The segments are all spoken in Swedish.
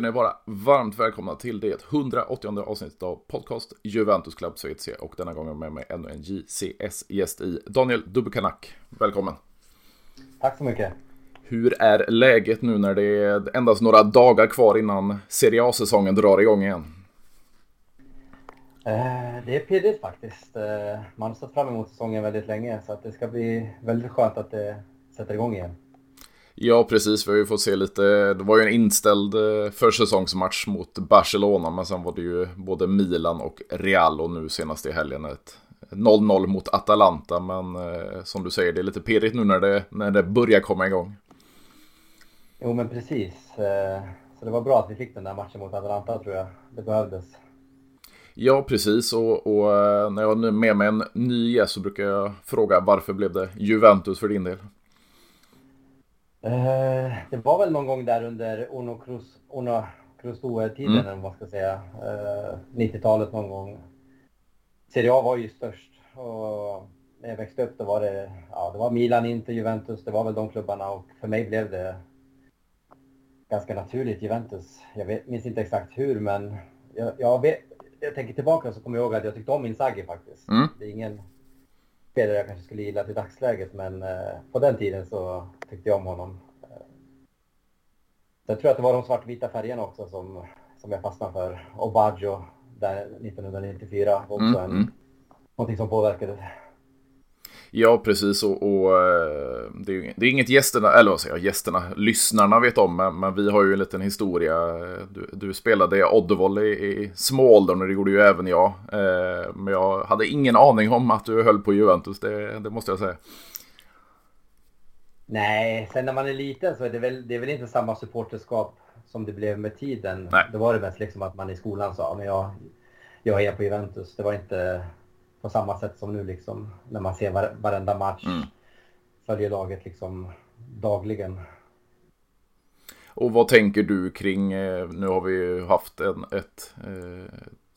Ska ni vara varmt välkomna till det 180 avsnittet av podcast Juventus Club Schweiz och denna gången med mig ännu en JCS-gäst i Daniel Dubekanak. Välkommen! Tack så mycket! Hur är läget nu när det är endast några dagar kvar innan Serie A-säsongen drar igång igen? Eh, det är pirrigt faktiskt. Eh, man har sett fram emot säsongen väldigt länge så att det ska bli väldigt skönt att det sätter igång igen. Ja, precis. Vi har ju fått se lite. Det var ju en inställd eh, försäsongsmatch mot Barcelona, men sen var det ju både Milan och Real och nu senast i helgen ett 0-0 mot Atalanta. Men eh, som du säger, det är lite pirrigt nu när det, när det börjar komma igång. Jo, men precis. Eh, så det var bra att vi fick den där matchen mot Atalanta tror jag. Det behövdes. Ja, precis. Och, och eh, när jag har med mig en ny gäst så brukar jag fråga varför blev det Juventus för din del? Eh, det var väl någon gång där under Ono Cruz, Ono tiden mm. eller vad man ska säga. Eh, 90-talet någon gång. Serie A var ju störst. Och när jag växte upp då var det, ja, det var Milan, Inter, Juventus. Det var väl de klubbarna och för mig blev det ganska naturligt Juventus. Jag vet, minns inte exakt hur, men jag, jag, vet, jag tänker tillbaka så kommer jag ihåg att jag tyckte om Inzaghi faktiskt. Mm. Det är ingen spelare jag kanske skulle gilla till dagsläget, men eh, på den tiden så tyckte jag om honom. Eh, jag tror att det var de svartvita färgerna också som, som jag fastnade för. Och Baggio där 1994 också mm, en, mm. någonting som påverkade. Ja, precis. Och, och eh, det, är, det, är, inget gästerna, eller vad säger jag, gästerna, lyssnarna vet om, men, men, vi har ju en liten historia. Du, du spelade Oddevall i, i små åldern och det gjorde ju även jag. Eh, men jag hade ingen aning om att du höll på Juventus, det, det måste jag säga. Nej, sen när man är liten så är det väl, det är väl inte samma supporterskap som det blev med tiden. Nej. Då var det mest liksom att man i skolan sa, men jag, jag är på Juventus. Det var inte på samma sätt som nu liksom när man ser var, varenda match. Mm. Följer laget liksom dagligen. Och vad tänker du kring, eh, nu har vi ju haft en ett, eh,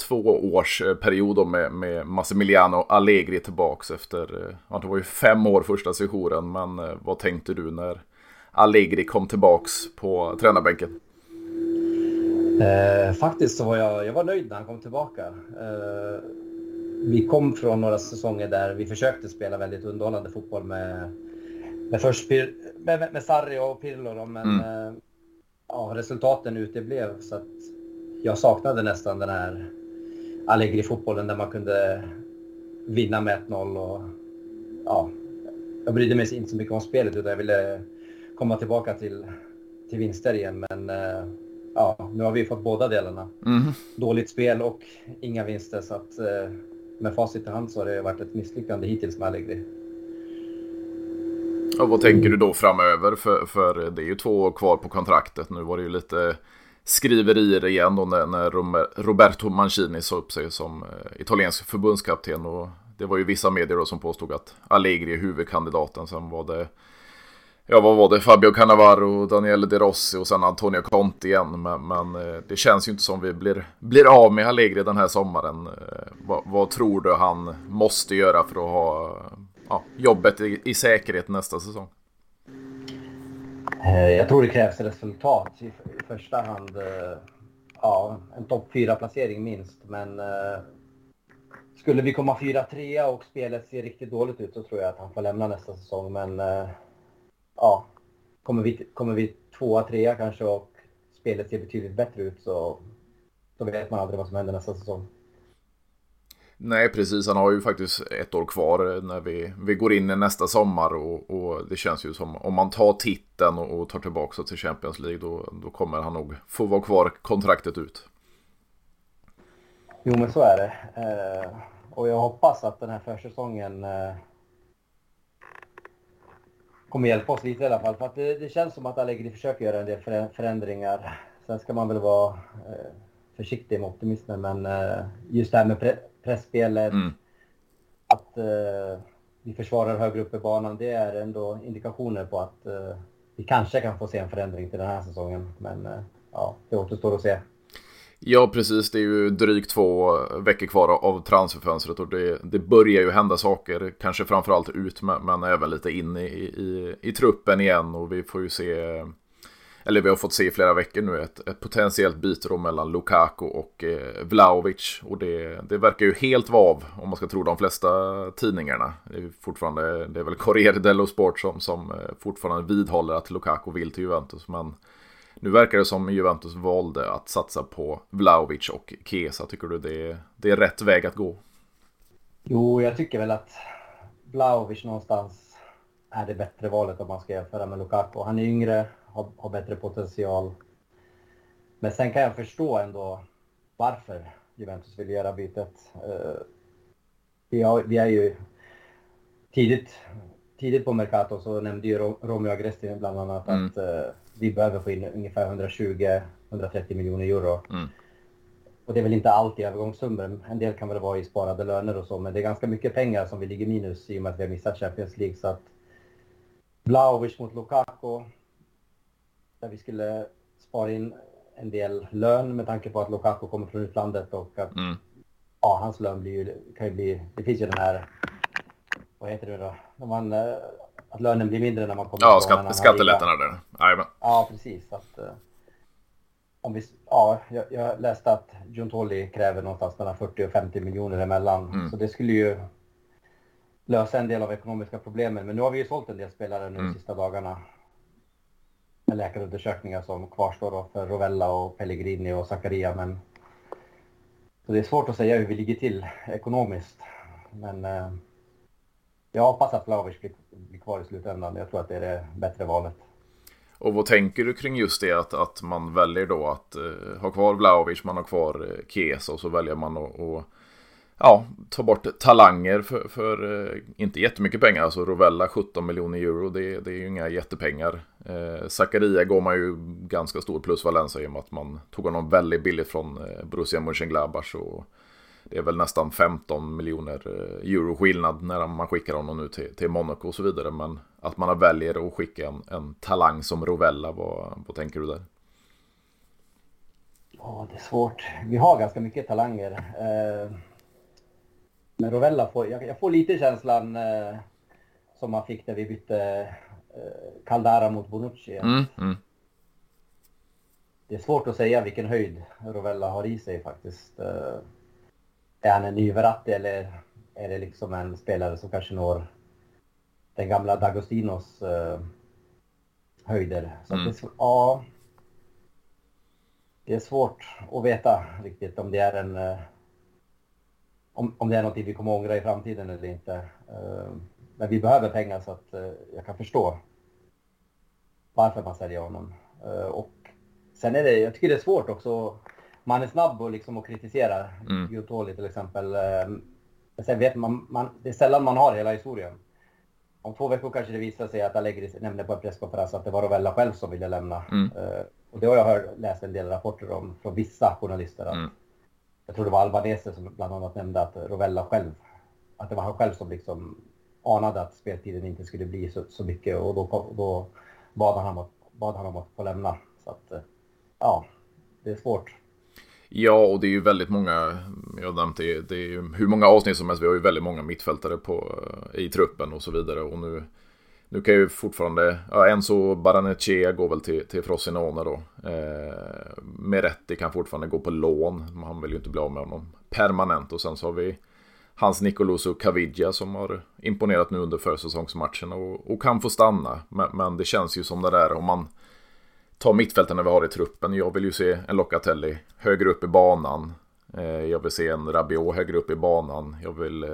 två års eh, period med, med Massimiliano Allegri tillbaks efter, eh, ja det var ju fem år första sessionen, men vad tänkte du när Allegri kom tillbaks på tränarbänken? Eh, faktiskt så var jag, jag var nöjd när han kom tillbaka. Eh, vi kom från några säsonger där vi försökte spela väldigt underhållande fotboll med, med först Pir, med, med Sarri och Pirlo då, men mm. eh, ja, resultaten uteblev så att jag saknade nästan den här Allegri-fotbollen där man kunde vinna med 1-0 och ja, jag brydde mig inte så mycket om spelet utan jag ville komma tillbaka till, till vinster igen men eh, ja, nu har vi fått båda delarna. Mm. Dåligt spel och inga vinster så att eh, med facit i hand så har det varit ett misslyckande hittills med Allegri. Och vad tänker du då framöver? För, för det är ju två år kvar på kontraktet. Nu var det ju lite skriverier igen då när, när Roberto Mancini sa upp sig som eh, italiensk förbundskapten. Och det var ju vissa medier då som påstod att Allegri är huvudkandidaten. Sen var det ja, vad var det? Fabio Cannavaro, Daniele De Rossi och sen Antonio Conte igen. Men, men, eh, det känns ju inte som vi blir, blir av med Allegri den här sommaren. Eh, vad, vad tror du han måste göra för att ha ja, jobbet i, i säkerhet nästa säsong? Eh, jag tror det krävs resultat i, i första hand. Ja, en topp 4-placering minst. Men skulle vi komma 4-3 och spelet ser riktigt dåligt ut så tror jag att han får lämna nästa säsong. Men ja, kommer vi, kommer vi tvåa, trea kanske och spelet ser betydligt bättre ut så då vet man aldrig vad som händer nästa säsong. Nej, precis. Han har ju faktiskt ett år kvar när vi, vi går in i nästa sommar. Och, och det känns ju som om man tar titeln och, och tar tillbaka till Champions League då, då kommer han nog få vara kvar kontraktet ut. Jo, men så är det. Eh, och jag hoppas att den här försäsongen eh, kommer hjälpa oss lite i alla fall. För att det, det känns som att Allegri försöker göra en del förändringar. Sen ska man väl vara eh, försiktig med optimismen, men eh, just det här med pre pressspelet, mm. att eh, vi försvarar högre upp i banan, det är ändå indikationer på att vi kanske kan få se en förändring till den här säsongen. Men ja, det återstår att se. Ja, precis. Det är ju drygt två veckor kvar av transferfönstret och det, det börjar ju hända saker. Kanske framförallt ut, men, även lite in i, i, i, truppen igen och vi får ju se eller vi har fått se i flera veckor nu, ett, ett potentiellt byte då mellan Lukaku och eh, Vlaovic. Och det, det verkar ju helt vara av, om man ska tro de flesta tidningarna. Det är fortfarande, det är väl Corriere dello Sport som, som eh, fortfarande vidhåller att Lukaku vill till Juventus. Men nu verkar det som Juventus valde att satsa på Vlaovic och Kesa. Tycker du det, det är rätt väg att gå? Jo, jag tycker väl att Vlaovic någonstans är det bättre valet om man ska jämföra med Lukaku. Han är yngre, har, har bättre potential. Men sen kan jag förstå ändå varför Juventus vill göra bytet. Uh, vi, har, vi är ju tidigt, tidigt på Mercato så nämnde ju Romeo Agresti bland annat mm. att uh, vi behöver få in ungefär 120-130 miljoner euro. Mm. Och det är väl inte allt i övergångssummor. En del kan väl vara i sparade löner och så, men det är ganska mycket pengar som vi ligger minus i och med att vi har missat Champions League. Så att Vlahovic mot Lukaku, där vi skulle spara in en del lön med tanke på att Lukaku kommer från utlandet och att mm. ja, hans lön blir ju, kan ju bli, det finns ju den här, vad heter det då, när man, att lönen blir mindre när man kommer Ja, skatt, skattelättnader. Ja, precis. Att, eh, om vi, ja, jag, jag läste att John kräver någonstans mellan 40 och 50 miljoner emellan. Mm. Så det skulle ju lösa en del av ekonomiska problemen. Men nu har vi ju sålt en del spelare nu mm. de sista dagarna. Med läkarundersökningar som kvarstår då för Rovella och Pellegrini och Zakaria. Men så det är svårt att säga hur vi ligger till ekonomiskt. Men eh, jag hoppas att Vlahovic blir, blir kvar i slutändan. Jag tror att det är det bättre valet. Och vad tänker du kring just det att, att man väljer då att uh, ha kvar Vlahovic, man har kvar eh, uh, Kesa och så väljer man att och, ja, ta bort talanger för, för uh, inte jättemycket pengar. Alltså Rovella 17 miljoner euro, det, det är ju inga jättepengar. Uh, Zakaria går man ju ganska stor plus Valencia i och med att man tog honom väldigt billigt från uh, Borussia Mönchengladbach. Och, det är väl nästan 15 miljoner eh, euro skillnad när man skickar honom nu till, till Monaco och så vidare. Men att man väljer att skicka en, en talang som Rovella, vad, vad tänker du där? Ja, det är svårt. Vi har ganska mycket talanger. Eh, men Rovella får, jag, jag får lite känslan eh, som man fick när vi bytte Caldara mot Bonucci. Mm, mm. Det är svårt att säga vilken höjd Rovella har i sig faktiskt. Är han en ny Verratti eller är det liksom en spelare som kanske når den gamla Dagostinos uh, höjder? Så mm. det, ja, det är svårt att veta riktigt om det är en uh, om, om det är något vi kommer att ångra i framtiden eller inte. Uh, men vi behöver pengar så att jag kan förstå varför man säljer honom. och sen är det, jag tycker det är svårt också man är snabb och liksom att kritisera mm. Till exempel. Eh, sen vet man, man, det är sällan man har hela historien. Om två veckor kanske det visar sig att Allegri nämnde på en presskonferens att det var Rovella själv som ville lämna. Mm. Uh, och det har jag hört, läst en del rapporter om från vissa journalister. Att, mm. Jag tror det var Albanese som bland annat nämnde att Rovella själv, att det var han själv som liksom anade att speltiden inte skulle bli så, så mycket och då, då bad, han om att, bad han om att få lämna. Så att, uh, ja, det är svårt. Ja, och det är ju väldigt många, jag har nämnt det, det är ju hur många avsnitt som helst, vi har ju väldigt många mittfältare på, i truppen och så vidare. Och nu, nu kan ju fortfarande, ja, Enzo Baranechea går väl till, till Frosinone då. Eh, Meretti kan fortfarande gå på lån, han vill ju inte bli av med honom permanent. Och sen så har vi Hans Nicoloso Caviglia som har imponerat nu under försäsongsmatchen och, och kan få stanna. Men, men, det känns ju som det där om man ta mittfältarna vi har i truppen. Jag vill ju se en Locatelli högre upp i banan. Eh, jag vill se en Rabiot högre upp i banan. Jag vill eh,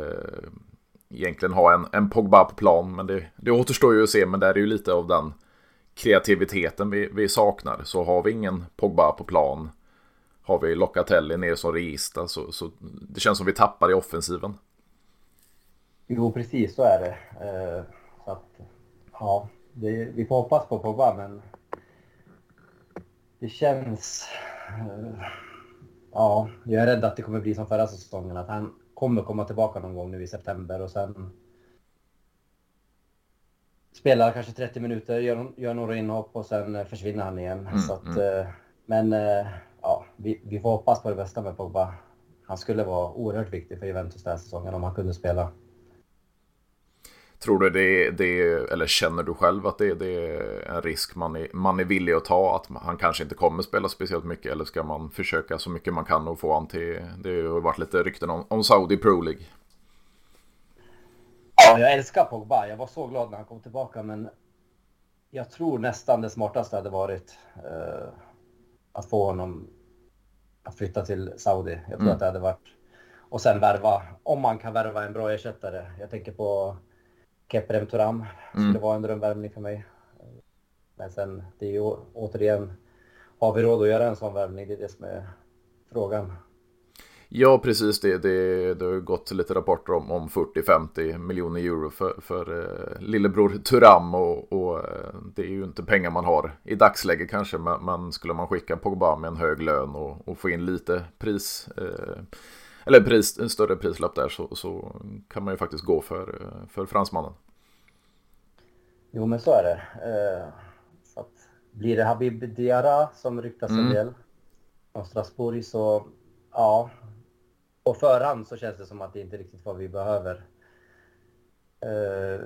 egentligen ha en, en Pogba på plan. Men det, det återstår ju att se. Men det är ju lite av den kreativiteten vi, vi saknar. Så har vi ingen Pogba på plan. Har vi Locatelli ner som register. Så, så det känns som vi tappar i offensiven. Jo, precis så är det. Eh, så att, ja, det, vi får hoppas på Pogba, men det känns... Uh, ja, jag är rädd att det kommer bli som förra säsongen, att han kommer komma tillbaka någon gång nu i september och sen spelar kanske 30 minuter, gör, gör några inhopp och sen försvinner han igen. Mm, så att, mm. uh, men ja, vi, vi får hoppas på det bästa med Pogba. Han skulle vara oerhört viktig för Juventus den här säsongen om han kunde spela. Tror du det, det eller känner du själv att det, det är en risk man är, man är villig att ta? Att han kanske inte kommer spela speciellt mycket eller ska man försöka så mycket man kan och få han till, det har ju varit lite rykten om, om Saudi Pro League. Ja, jag älskar Pogba. Jag var så glad när han kom tillbaka men jag tror nästan det smartaste hade varit eh, att få honom att flytta till Saudi. Jag tror mm. att det hade varit och sen värva, om man kan värva en bra ersättare. Jag tänker på Keprem Turam. Det skulle mm. vara en drömvärvning för mig. Men sen, det är ju återigen, har vi råd att göra en sån värvning? Det är det som är frågan. Ja, precis. Det, det, det har gått lite rapporter om, om 40-50 miljoner euro för, för eh, lillebror Turam. Och, och, eh, det är ju inte pengar man har i dagsläget kanske. Men, men skulle man skicka Pogba med en hög lön och, och få in lite pris. Eh, eller pris, en större prislapp där så, så kan man ju faktiskt gå för, för fransmannen. Jo, men så är det. Eh, att, blir det Habib Diarra som ryktas mm. en del från Strasbourg så ja, på förhand så känns det som att det inte riktigt vad vi behöver. Eh,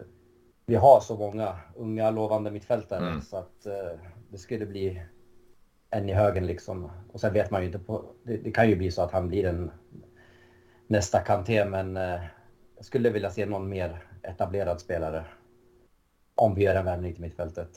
vi har så många unga lovande mittfältare mm. så att eh, det skulle bli en i högen liksom. Och sen vet man ju inte på, det, det kan ju bli så att han blir en nästa Kanté, men eh, jag skulle vilja se någon mer etablerad spelare. Om vi gör en värvning till mittfältet.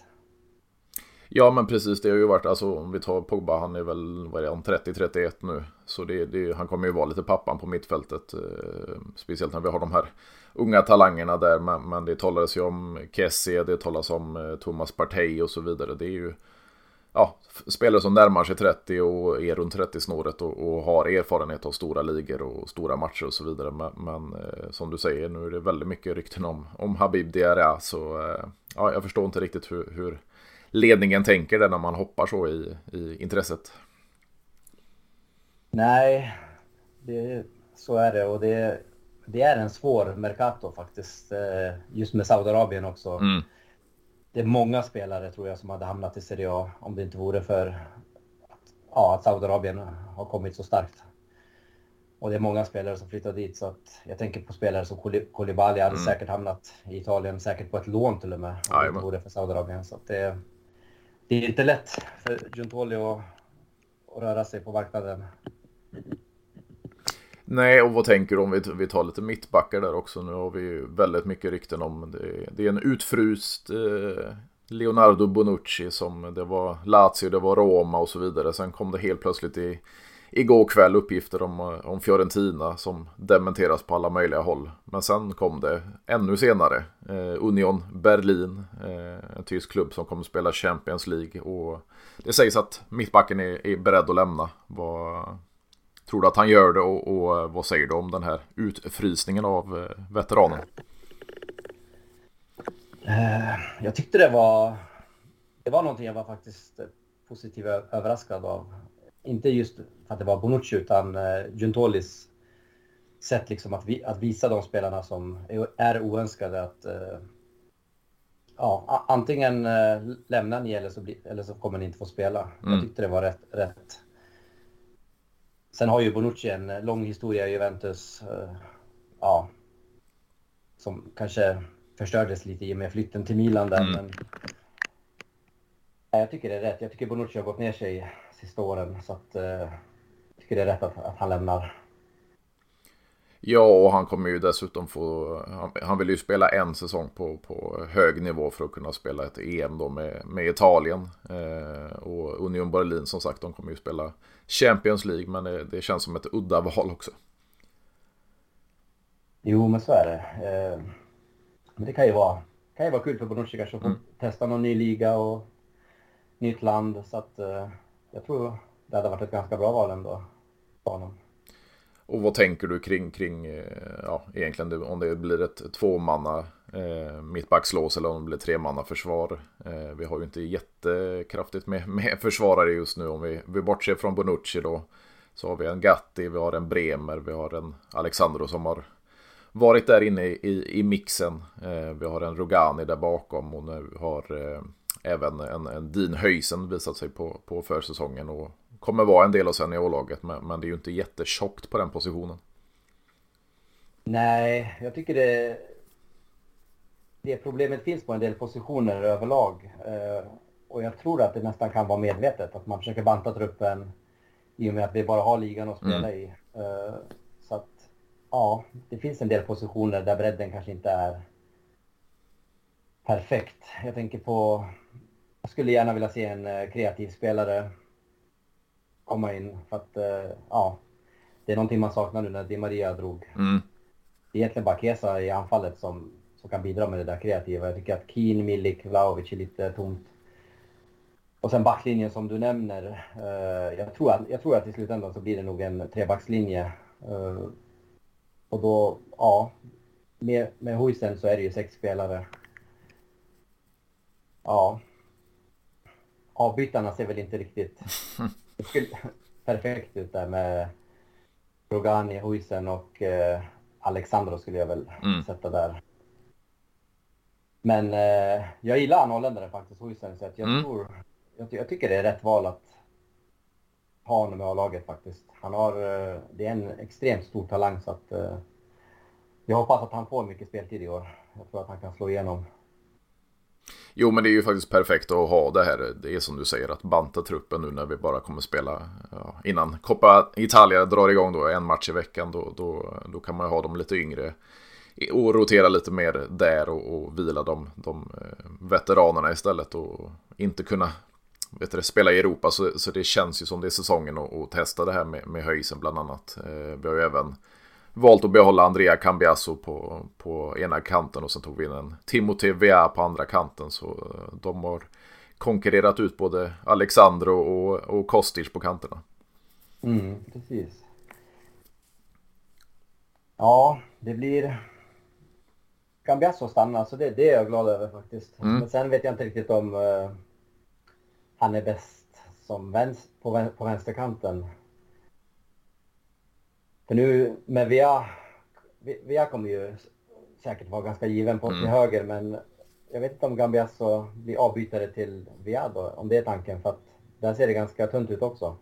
Ja men precis, det har ju varit, alltså om vi tar Pogba, han är väl, vad är han, 30-31 nu. Så det, det, han kommer ju vara lite pappan på mittfältet. Eh, speciellt när vi har de här unga talangerna där. Men, men det talades ju om Kessie, det talas om eh, Thomas Partey och så vidare. Det är ju ja, spelare som närmar sig 30 och är runt 30-snåret och, och, har erfarenhet av stora ligor och stora matcher och så vidare. Men, men eh, som du säger, nu är det väldigt mycket rykten om, om Habib Diarra. Så eh, ja, jag förstår inte riktigt hur, hur ledningen tänker där när man hoppar så i, i intresset. Nej, det, så är det och det, det är en svår Mercato faktiskt. Eh, just med Saudiarabien också. Mm det är många spelare tror jag som hade hamnat i Serie A om det inte vore för att, ja, att Saudiarabien har kommit så starkt. Och det är många spelare som flyttar dit så att jag tänker på spelare som Koulibaly hade mm. säkert hamnat i Italien, säkert på ett lån till och med. Om det inte vore för Saudiarabien. Så att det, det är inte lätt för Giuntoli att, att röra sig på marknaden. Nej, och vad tänker du om vi, vi tar lite mittbackar där också? Nu har vi ju väldigt mycket rykten om det. Det är en utfryst eh, Leonardo Bonucci som det var Lazio, det var Roma och så vidare. Sen kom det helt plötsligt i, igår kväll uppgifter om, eh, om Fiorentina som dementeras på alla möjliga håll. Men sen kom det ännu senare eh, Union Berlin, eh, en tysk klubb som kommer spela Champions League. Och det sägs att mittbacken är, är beredd att lämna. Vad, Tror du att han gör det och, och eh, vad säger du om den här utfrysningen av eh, veteranen? Eh, jag tyckte det var, det var någonting jag var faktiskt positivt överraskad av. Inte just för att det var Bonucci utan Giuntolis sätt liksom att, vi, att visa de spelarna som är oönskade att ja, antingen lämnar ni eller så, bli, eller så kommer ni inte få spela. Mm. Jag tyckte det var rätt, rätt Sen har ju Bonucci en lång historia i Juventus. Eh, ja, som kanske förstördes lite i och med flytten till Milan där. Mm. Men, jag tycker det är rätt. Jag tycker Bonucci har gått ner sig sista åren. Så att, eh, jag tycker det är rätt att, att han lämnar. Ja, och han kommer ju dessutom få... Han, han, vill ju spela en säsong på, på hög nivå för att kunna spela ett EM då med, med Italien. Eh, och Union Berlin som sagt, de kommer ju spela Champions League, men det, det känns som ett udda val också. Jo, men så är det. Eh, men det kan ju vara, kan ju vara kul för kanske att få mm. testa någon ny liga och nytt land. Så att eh, jag tror det hade varit ett ganska bra val ändå för honom. Och vad tänker du kring, kring eh, ja, egentligen om det blir ett tvåmanna eh, mittbackslås eller om det blir tremanna försvar. Eh, vi har ju inte jättekraftigt med, med försvarare just nu om vi, vi bortser från Bonucci då. Så har vi en Gatti, vi har en Bremer, vi har en Alexandro som har varit där inne i, i mixen. Eh, vi har en Rogani där bakom och nu har eh, även en, en Dean Höjsen visat sig på, på försäsongen och kommer vara en del av seniorlaget. Men, men det är ju inte jättetjockt på den positionen. Nej, jag tycker det det problemet finns på en del positioner överlag. Eh, och jag tror att det nästan kan vara medvetet att man försöker banta truppen i och med att vi bara har ligan att spela mm. i. Eh, så att ja, det finns en del positioner där bredden kanske inte är perfekt. Jag tänker på, jag skulle gärna vilja se en eh, kreativ spelare komma in för att ja, det är någonting man saknar nu när Di Maria drog. Mm. Det är egentligen bara Kesa i anfallet som som kan bidra med det där kreativa. Jag tycker att Keen, Milik, Vlahovic är lite tomt. Och sen backlinjen som du nämner. Uh, jag, tror att, jag tror att i slutändan så blir det nog en trebackslinje. Uh, och då, ja, med, med Huisen så är det ju sex spelare. Ja. Avbytarna ser väl inte riktigt perfekt ut där med Rogani, Huisen och uh, Alexandro skulle jag väl mm. sätta där. Men eh, jag gillar han holländaren faktiskt, Huisen, så jag, mm. tror, jag, jag, tycker det är rätt val att ha honom i A-laget faktiskt. Han har, eh, det är en extremt stor talang så att eh, jag hoppas att han får mycket speltid i år. Jag tror att han kan slå igenom. Jo, men det är ju faktiskt perfekt att ha det här. Det är som du säger, att banta truppen nu när vi bara kommer spela ja, innan Coppa Italia drar igång då en match i veckan. Då, då, då kan man ha dem lite yngre och rotera lite mer där och, och vila de, de veteranerna istället och inte kunna vet du, spela i Europa. Så, så det känns ju som det är säsongen att testa det här med, med höjsen bland annat. Eh, vi har ju även valt att behålla Andrea Cambiasso på, på ena kanten och sen tog vi in en Timothy Vea på andra kanten. Så eh, de har konkurrerat ut både Alexandro och, och Kostic på kanterna. Mm, precis. Ja, det blir Cambiasso stannar, så det, det är jag glad över faktiskt. Mm. Men sen vet jag inte riktigt om uh, han är bäst som vänster, på, på vänsterkanten. För nu med Via, Via kommer ju säkert vara ganska given på mm. till höger, men jag vet inte om Gambiasso blir avbytare till Via då, om det är tanken, för att där ser det ganska tunt ut också.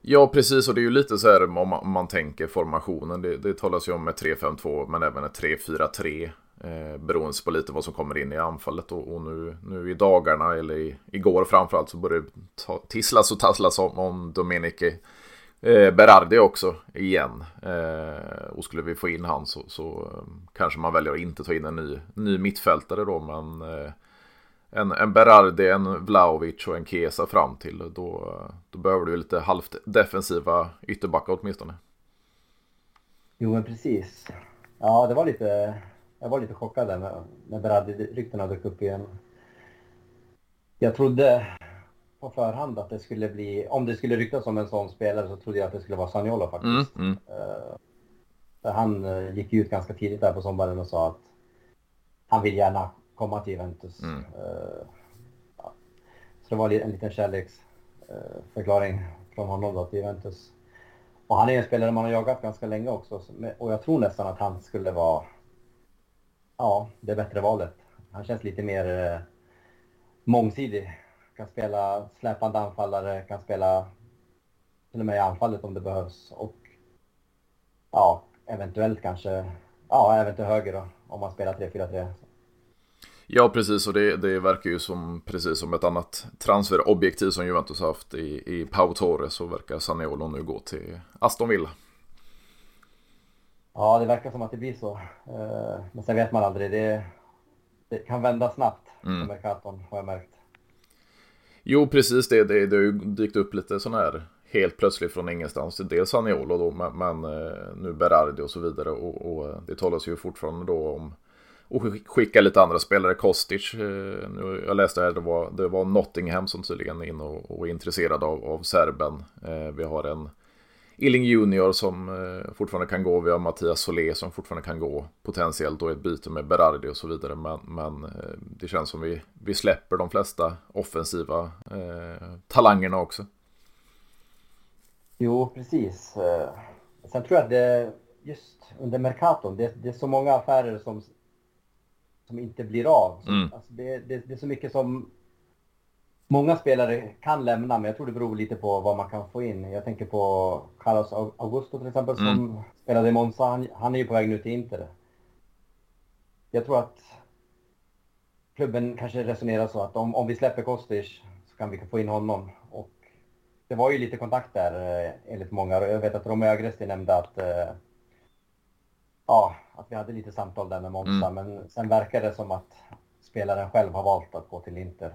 Ja, precis. Och det är ju lite så här om man, om man tänker formationen. Det, det talas ju om ett 3-5-2 men även ett 3-4-3. Eh, beroende på lite vad som kommer in i anfallet. Och, och nu, nu i dagarna, eller i, igår framförallt, så börjar det ta, tisslas och tasslas om, om Domenici eh, Berardi också igen. Eh, och skulle vi få in han så, så eh, kanske man väljer att inte ta in en ny, ny mittfältare då. Men eh, en, en Berardi, en Vlaovic och en Kesa fram till. Då, då behöver du lite halvt defensiva ytterbackar åtminstone. Jo men precis. Ja det var lite, jag var lite chockad där när, när Berardi-ryktena dök upp igen. Jag trodde på förhand att det skulle bli, om det skulle ryktas om en sån spelare så trodde jag att det skulle vara Saniolo faktiskt. Mm, mm. Uh, han uh, gick ut ganska tidigt där på sommaren och sa att han vill gärna komma till Juventus. Mm. Uh, ja. Så det var en liten kärleksförklaring från honom då till Juventus. Och han är en spelare man har jagat ganska länge också och jag tror nästan att han skulle vara ja, det bättre valet. Han känns lite mer mångsidig. Kan spela släpande anfallare, kan spela till och med i anfallet om det behövs och ja, eventuellt kanske, ja, även till höger då, om man spelar 3-4-3. Ja, precis. Och det, det verkar ju som, precis som ett annat transferobjektiv som Juventus har haft i, i Pau Torres så verkar Saniolo nu gå till Aston Villa. Ja, det verkar som att det blir så. Eh, men sen vet man aldrig. Det, det kan vända snabbt mm. på Mercaton, har jag märkt. Jo, precis det. Det, det har ju dykt upp lite sådana här helt plötsligt från ingenstans. Dels Aniolo då, men, men eh, nu Berardi och så vidare. Och, och eh, det talas ju fortfarande då om att skicka lite andra spelare. Kostic, eh, nu, jag läste här, det var, det var Nottingham som tydligen är inne och, och är intresserad av, av serben. Vi har en Illing Junior som eh, fortfarande kan gå. Vi har Mattias Solé som fortfarande kan gå. Potentiellt då ett byte med Berardi och så vidare. Men, men det känns som vi, vi släpper de flesta offensiva eh, talangerna också. Jo, precis. Sen tror jag att det just under Mercaton, det, det är så många affärer som som inte blir av. Mm. Alltså det, det, det, är så mycket som många spelare kan lämna, men jag tror det beror lite på vad man kan få in. Jag tänker på Carlos Augusto till exempel mm. som spelade i Monza. Han, han, är ju på väg nu till Inter. Jag tror att klubben kanske resonerar så att om, om vi släpper Kostic så kan vi få in honom. Och det var ju lite kontakt där eh, enligt många. Jag vet att Romeo Agresti nämnde att, eh, ja, att vi hade lite samtal där med Monza, mm. men sen verkar det som att spelaren själv har valt att gå till Inter.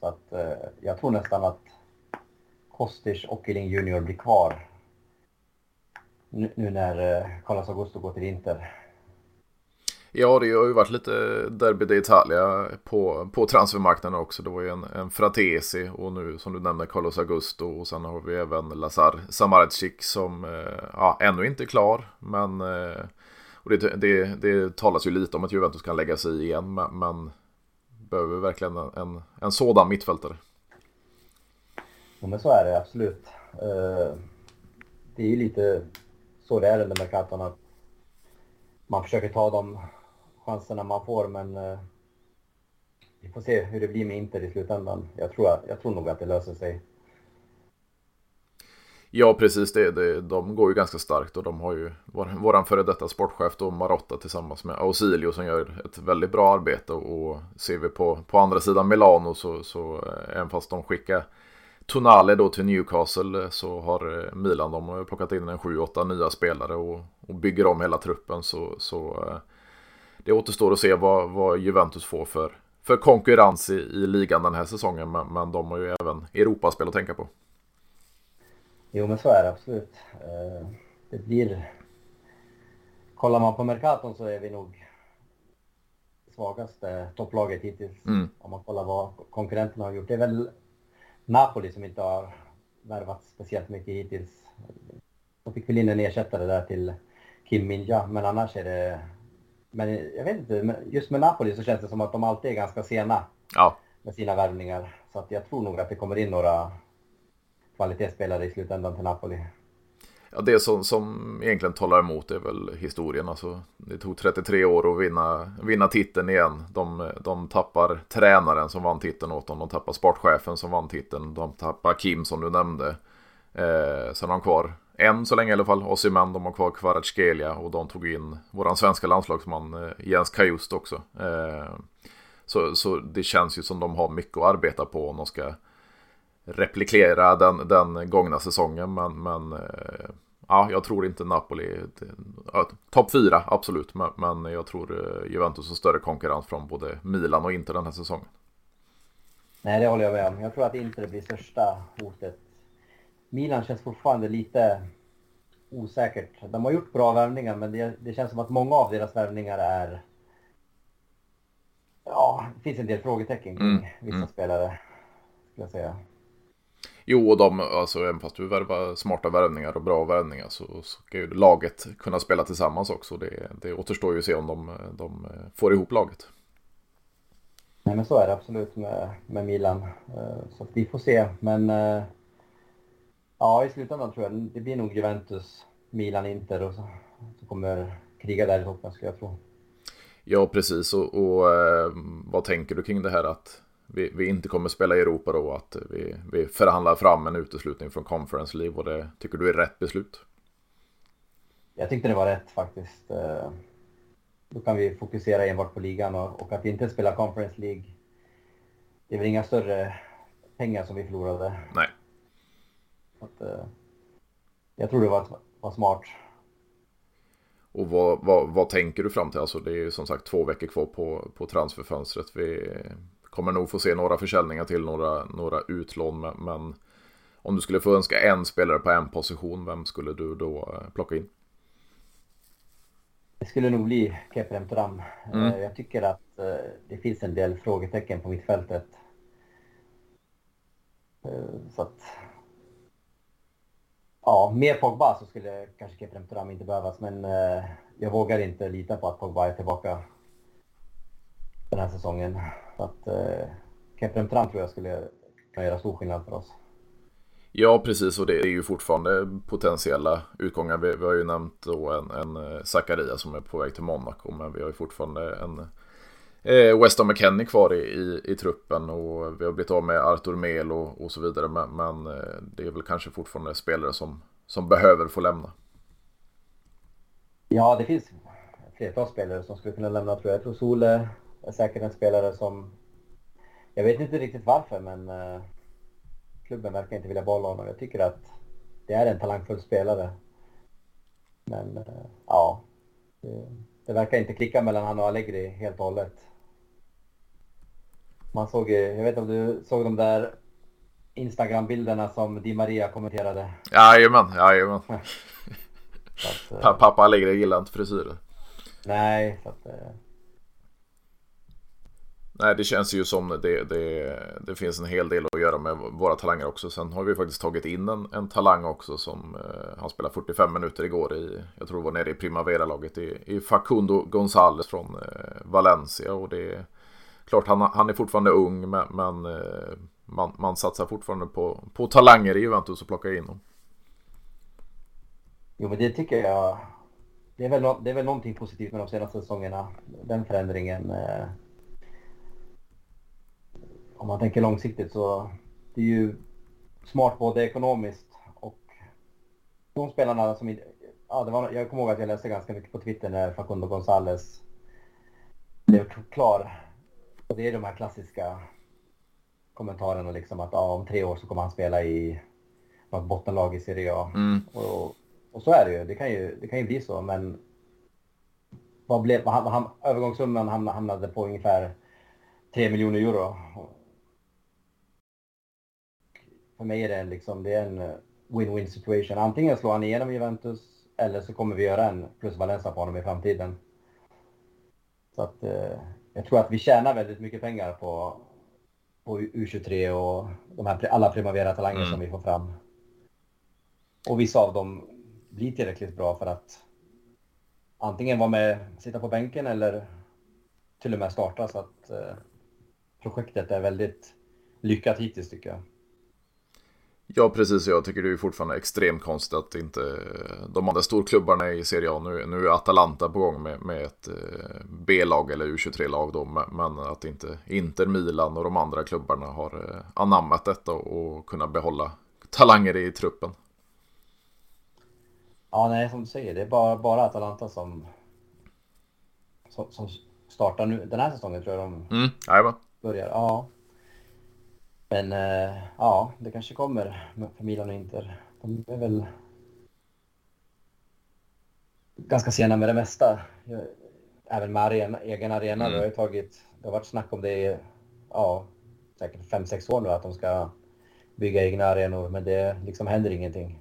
Så att eh, jag tror nästan att Kostic och Eling Junior blir kvar nu, nu när eh, Carlos Augusto går till Inter. Ja, det har ju varit lite Derby d'Italia på, på transfermarknaden också. Det var ju en, en Fratesi och nu som du nämnde Carlos Augusto och sen har vi även Lazar Samardzic som eh, ja, ännu inte är klar. Men eh, och det, det, det talas ju lite om att Juventus kan lägga sig igen men, men behöver verkligen en, en, en sådan mittfältare. Ja men så är det absolut. Uh, det är ju lite så det är under Mercaton att man försöker ta de chanserna man får men uh, vi får se hur det blir med Inter i slutändan. Jag tror, jag tror nog att det löser sig. Ja, precis. Det, det, de går ju ganska starkt och de har ju vår, våran före detta sportchef då, Marotta tillsammans med Ausilio som gör ett väldigt bra arbete och ser vi på, på andra sidan Milano så, så eh, även fast de skickar Tonale då till Newcastle eh, så har eh, Milan de har plockat in en 7-8 nya spelare och, och, bygger om hela truppen så, så det återstår att se vad, vad Juventus får för, för konkurrens i, i ligan den här säsongen men, men de har ju även Europaspel att tänka på. Jo, men så är det absolut. Eh, det blir... Kollar man på Mercaton så är vi nog svagaste topplaget hittills. Mm. Om man kollar vad konkurrenterna har gjort. Det är väl Napoli som inte har värvat speciellt mycket hittills. De fick väl in en ersättare där till Kim Minja, men annars är det... Men jag vet inte, just med Napoli så känns det som att de alltid är ganska sena ja. med sina värvningar. Så att jag tror nog att det kommer in några kvalitetsspelare i slutändan till Napoli. Ja, det som, som egentligen talar emot är väl historien. Alltså, det tog 33 år att vinna, vinna titeln igen. De, de tappar tränaren som vann titeln åt dem. De tappar sportchefen som vann titeln. De tappar Kim som du nämnde. Eh, sen har de kvar en så länge i alla fall. Osimhen, de har kvar Kvaratskhelia och de tog in våran svenska landslagsman eh, Jens Kajust också. Eh, så, så det känns ju som de har mycket att arbeta på om de ska replikera den, den gångna säsongen. Men, men eh, ja, jag tror inte Napoli. Topp fyra, absolut. Men, men jag tror eh, Juventus har större konkurrens från både Milan och Inter den här säsongen. Nej, det håller jag med om. Jag tror att Inter blir största hotet. Milan känns fortfarande lite osäkert. De har gjort bra värvningar, men det, det känns som att många av deras värvningar är... Ja, det finns en del frågetecken kring mm. vissa mm. spelare, skulle jag säga. Jo, och de, alltså även fast du värvar smarta värvningar och bra värvningar så ska ju laget kunna spela tillsammans också. Det, det återstår ju att se om de, de får ihop laget. Nej, men så är det absolut med, med Milan. Eh, så vi får se. Men eh, ja, i slutändan tror jag det blir nog Juventus, Milan, Inter och så, så kommer kriga där i toppen skulle jag tro. Ja, precis. Och, och eh, vad tänker du kring det här att vi, vi, inte kommer spela i Europa då. Att vi, vi förhandlar fram en uteslutning från Conference League. Och det tycker du är rätt beslut? Jag tyckte det var rätt faktiskt. Eh, då kan vi fokusera enbart på ligan och, och att inte spela Conference League. Det är väl inga större pengar som vi förlorade. Nej. Att, eh, jag tror det var, var smart. Och vad, vad, vad, tänker du fram till? Alltså det är ju som sagt två veckor kvar på, på transferfönstret. Vi, kommer nog få se några försäljningar till, några, några utlån. Men om du skulle få önska en spelare på en position, vem skulle du då eh, plocka in? Det skulle nog bli Keprem Tram. Mm. Eh, jag tycker att eh, det finns en del frågetecken på mittfältet. Så att... Ja, med Pogba så skulle kanske Keprem Tram inte behövas, men jag vågar inte lita på att Pogba är tillbaka den här säsongen. Så att eh, Keprem Tram tror jag skulle kunna göra stor skillnad för oss. Ja, precis. Och det är ju fortfarande potentiella utgångar. Vi, vi har ju nämnt då en, en eh, Zakaria som är på väg till Monaco. Men vi har ju fortfarande en eh, Weston McKennie kvar i, i, i, truppen. Och vi har blivit av med Artur Mel och, och så vidare. Men, men eh, det är väl kanske fortfarande spelare som, som behöver få lämna. Ja, det finns flertal spelare som skulle kunna lämna tror jag. Jag tror Sole säkert en spelare som... Jag vet inte riktigt varför, men uh, klubben verkar inte vilja behålla honom. Jag tycker att det är en talangfull spelare. Men uh, ja, det, det, verkar inte klicka mellan han och Allegri helt och hållet. Man såg jag vet inte om du såg de där Instagram-bilderna som Di Maria kommenterade? Jajamän, jajamän. att, uh, Pappa Allegri gillar inte frisyrer. Nej, så att... Nej, det känns ju som det, det, det finns en hel del att göra med våra talanger också. Sen har vi faktiskt tagit in en, en talang också som eh, han spelade 45 minuter igår i, jag tror det var nere i Primavera-laget i, i Facundo Gonzales från eh, Valencia. Och det är klart, han, han är fortfarande ung, men, men eh, man, man satsar fortfarande på, på talanger i Juventus och plockar in dem. Jo, men det tycker jag. Det är, väl, det är väl någonting positivt med de senaste säsongerna. Den förändringen. Eh, om man tänker långsiktigt så det är ju smart både ekonomiskt och de spelarna som ja, det var, jag kommer ihåg att jag läste ganska mycket på Twitter när Facundo Gonzales blev klar. Och det är de här klassiska kommentarerna liksom att ja, om tre år så kommer han spela i något bottenlag i Serie A. Mm. Och, och, så är det ju. Det kan ju, det kan ju bli så, men vad blev, han, han, övergångssumman hamnade på ungefär 3 miljoner euro för mig är det liksom, det är en eh, win-win situation. Antingen slår han igenom Juventus eller så kommer vi göra en plus Valencia på honom i framtiden. Så att eh, jag tror att vi tjänar väldigt mycket pengar på, på U23 och de här, alla Primavera-talanger mm. som vi får fram. Och vissa av dem blir tillräckligt bra för att antingen vara med, sitta på bänken eller till och med starta. Så att eh, projektet är väldigt lyckat hittills tycker jag. Ja, precis. Jag tycker det är fortfarande extremt konstigt att inte de andra storklubbarna i Serie A, nu, nu är Atalanta på gång med, med ett eh, B-lag eller U23-lag då, men att inte Inter, Milan och de andra klubbarna har eh, anammat detta och kunnat behålla talanger i truppen. Ja, nej, som du säger, det är bara, bara Atalanta som, som, som startar nu. Den här säsongen tror jag de mm, börjar. Ja. Men eh, ja, det kanske kommer för Milan och Inter. De är väl ganska sena med det mesta. Även med arena, egen arena. Mm. Det, har tagit, det har varit snack om det i ja, säkert 5-6 år nu att de ska bygga egna arenor. Men det liksom händer ingenting.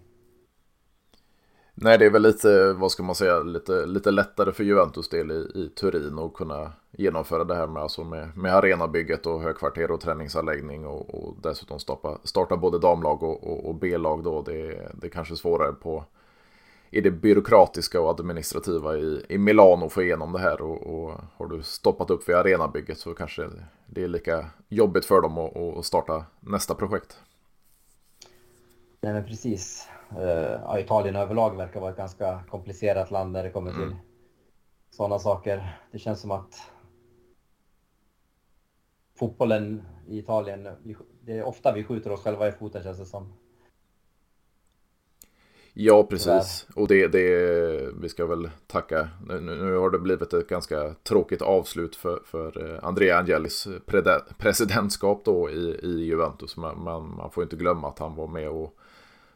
Nej, det är väl lite, vad ska man säga, lite, lite lättare för Juventus del i, i Turin att kunna genomföra det här med, alltså med, med arenabygget och högkvarter och träningsanläggning och, och dessutom starta, starta både damlag och, och, och B-lag då. Det, det är kanske svårare på i det byråkratiska och administrativa i, i Milano att få igenom det här och, och har du stoppat upp vid arenabygget så kanske det är lika jobbigt för dem att, att starta nästa projekt. Nej men precis. Uh, Italien överlag verkar vara ett ganska komplicerat land när det kommer till mm. sådana saker. Det känns som att fotbollen i Italien, det är ofta vi skjuter oss själva i foten känns det som. Ja, precis. Och det, det, vi ska väl tacka. Nu, nu har det blivit ett ganska tråkigt avslut för, för eh, Andrea Angelis presidentskap då i, i Juventus. Men man, man får inte glömma att han var med och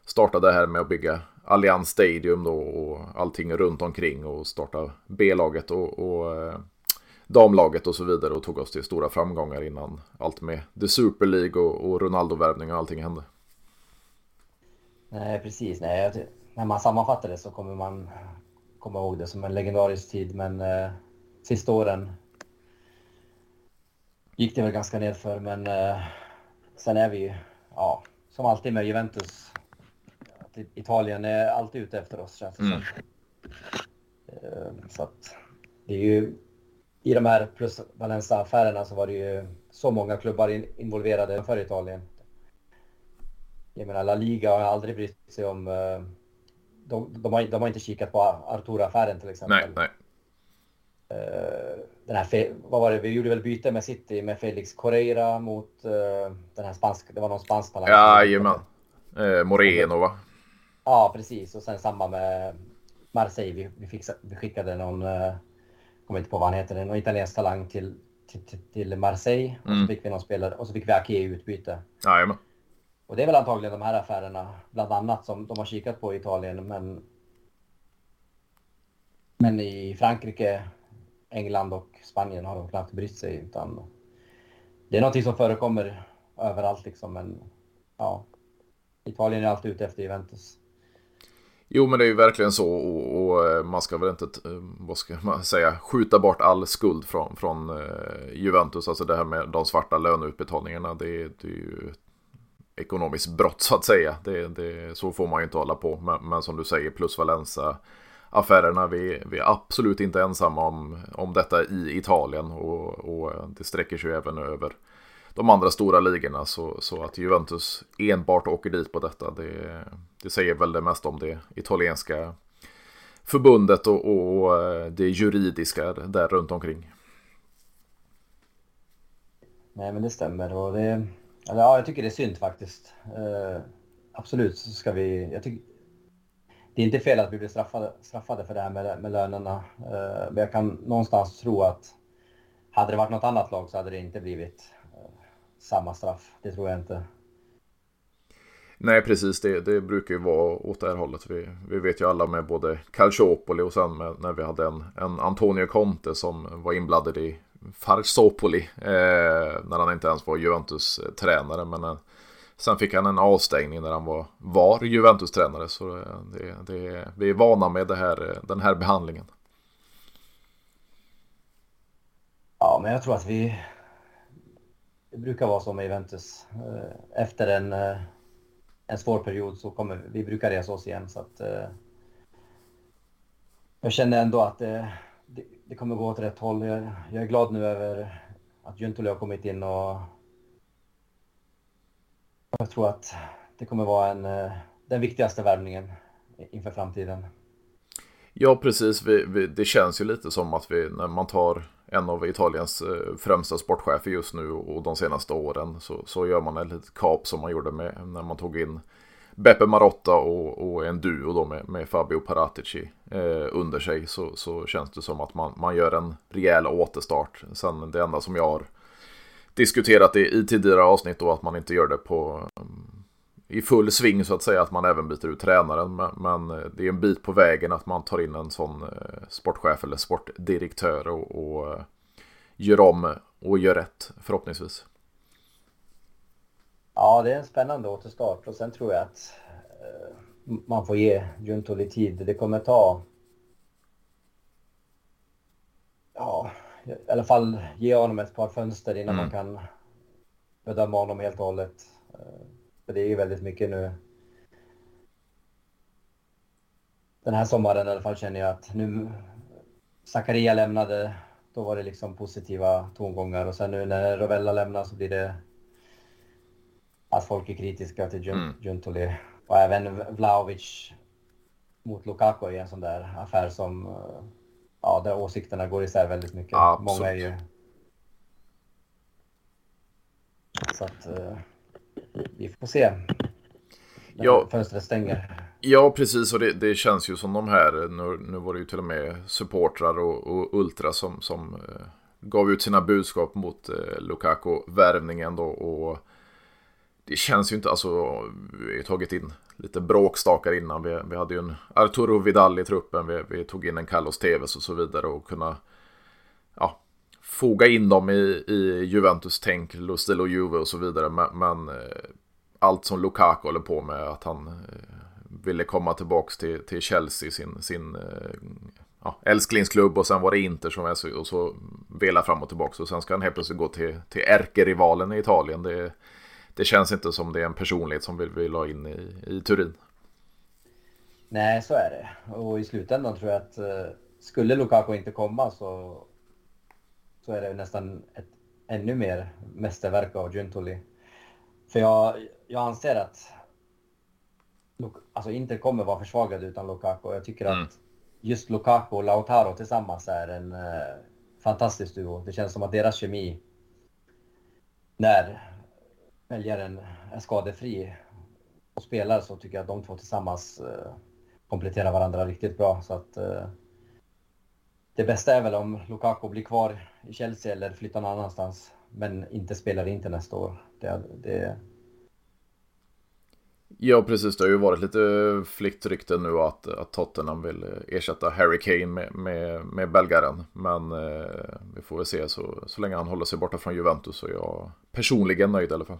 startade här med att bygga Allianz Stadium då och allting runt omkring och starta B-laget och, och eh, damlaget och så vidare och tog oss till stora framgångar innan allt med The Super League och, och Ronaldo-värvning och allting hände. Nej, precis. Nej, när man sammanfattar det så kommer man komma ihåg det som en legendarisk tid, men eh, sista åren gick det väl ganska nedför, men eh, sen är vi ju, ja, som alltid med Juventus, Italien är alltid ute efter oss känns det mm. som. Eh, så att det är ju i de här plus Valenza-affärerna så var det ju så många klubbar in, involverade för Italien. Jag menar, La Liga har aldrig brytt sig om... Eh, de, de, har, de har inte kikat på Arturo-affären till exempel. Nej, nej. Eh, den här, vad var det, vi gjorde väl byte med City med Felix Correira mot uh, den här spanska, det var någon spansk talang. Jajamän. Eh, Moreno va? Ja, precis. Och sen samma med Marseille. Vi, vi, fixade, vi skickade någon, uh, kommer inte på vad han heter, någon italiensk talang till till, till Marseille. Och Mm. så fick vi någon spelare och så fick vi Ake i utbyte. Jajamän. Och det är väl antagligen de här affärerna, bland annat, som de har kikat på i Italien. Men, men i Frankrike, England och Spanien har de knappt brytt sig. Utan det är någonting som förekommer överallt liksom. Men ja, Italien är alltid ute efter Juventus. Jo men det är ju verkligen så och, och eh, man ska väl inte, eh, vad ska man säga, skjuta bort all skuld från, från eh, Juventus. Alltså det här med de svarta löneutbetalningarna. Det, är- det är ju ett ekonomiskt brott så att säga. Det, det, så får man ju inte hålla på. Men, men som du säger, plus Valenza affärerna. Vi, vi är absolut inte ensamma om, om detta i Italien och, och det sträcker sig ju även över de andra stora ligorna. Så, så att Juventus enbart åker dit på detta, det, det säger väl det mesta om det italienska förbundet och, och eh, det juridiska där runt omkring. Nej, men det stämmer. Och det, eller, ja, jag tycker det är synd faktiskt. Eh, absolut så ska vi... Jag tycker, det är inte fel att vi blir straffade, straffade för det här med, med lönerna. Eh, men jag kan någonstans tro att hade det varit något annat lag så hade det inte blivit samma straff. Det tror jag inte. Nej, precis. Det, det brukar ju vara åt det här hållet. Vi, vi vet ju alla med både Calciopoli och sen med, när vi hade en, en Antonio Conte som var inblandad i Farsopoli. Eh, när han inte ens var Juventus-tränare. Men eh, sen fick han en avstängning när han var, var Juventus-tränare. Så eh, det, det, vi är vana med det här, eh, den här behandlingen. Ja, men jag tror att vi... Det brukar vara så med Juventus. Eh, efter en, eh, en svår period så kommer vi brukar resa oss igen. Så att, eh, jag känner ändå att det, det, det kommer gå åt rätt håll. Jag, jag är glad nu över att Juntoli har kommit in och jag tror att det kommer vara en, den viktigaste värvningen inför framtiden. Ja, precis. Vi, vi, det känns ju lite som att vi, när man tar en av Italiens eh, främsta sportchefer just nu och de senaste åren så, så gör man ett litet kap som man gjorde med, när man tog in Beppe Marotta och, och en duo då med, med Fabio Paratici eh, under sig så, så känns det som att man, man gör en rejäl återstart. Sen det enda som jag har diskuterat i, i tidigare avsnitt då att man inte gör det på i full sving så att säga att man även byter ut tränaren. Men, men det är en bit på vägen att man tar in en sån eh, sportchef eller sportdirektör och, och eh, gör om och gör rätt förhoppningsvis. Ja, det är en spännande återstart och sen tror jag att eh, man får ge Juntoli tid. Det kommer ta... Ja, i alla fall ge honom ett par fönster innan Mm. man kan bedöma honom helt och hållet. För det är ju väldigt mycket nu. Den här sommaren i alla fall känner jag att nu Zakaria lämnade, då var det liksom positiva tongångar och sen nu när Rovella lämnar så blir det att folk är kritiska till Mm. Juntoli. Och även Vlahovic mot Lukaku är en sån där affär som, ja, där åsikterna går isär väldigt mycket. Absolut. Många är ju... Så att eh, vi får se. När Ja. fönstret stänger. Ja, precis. Och det, det känns ju som de här, nu, nu var det ju till och med supportrar och, och ultra som, som eh, gav ut sina budskap mot eh, Lukaku-värvningen då. Och det känns ju inte, alltså, vi har ju tagit in lite bråkstakar innan. Vi, vi hade ju en Arturo Vidal i truppen, vi, vi tog in en Carlos Tevez och så vidare och kunna, ja, foga in dem i, i Juventus-tänk, Lustilo Juve och så vidare. Men, men eh, allt som Lukaku håller på med, att han eh, ville komma tillbaka till, till Chelsea, sin, sin eh, ja, älsklingsklubb och sen var det Inter som är så, och så vela fram och tillbaka och sen ska han helt plötsligt gå till, till ärkerivalen i Italien. Det, det känns inte som det är en personlighet som vi vill ha in i, i Turin. Nej, så är det. Och i slutändan tror jag att eh, skulle Lukaku inte komma så, så är det nästan ett ännu mer mästerverk av Giuntoli. För jag, jag anser att alltså Inter kommer vara försvagade utan Lukaku. Jag tycker Mm. att just Lukaku och Lautaro tillsammans är en eh, fantastisk duo. Det känns som att deras kemi när väljaren är skadefri och spelar så tycker jag att de två tillsammans eh, kompletterar varandra riktigt bra. Så att, eh, det bästa är väl om Lukaku blir kvar i Chelsea eller flyttar någon annanstans. Men inte spelar inte nästa år. Det, det... Ja, precis. Det har ju varit lite flyktrykten nu att, att Tottenham vill ersätta Harry Kane med, med, med belgaren. Men eh, vi får väl se. Så, så länge han håller sig borta från Juventus så är jag personligen nöjd i alla fall.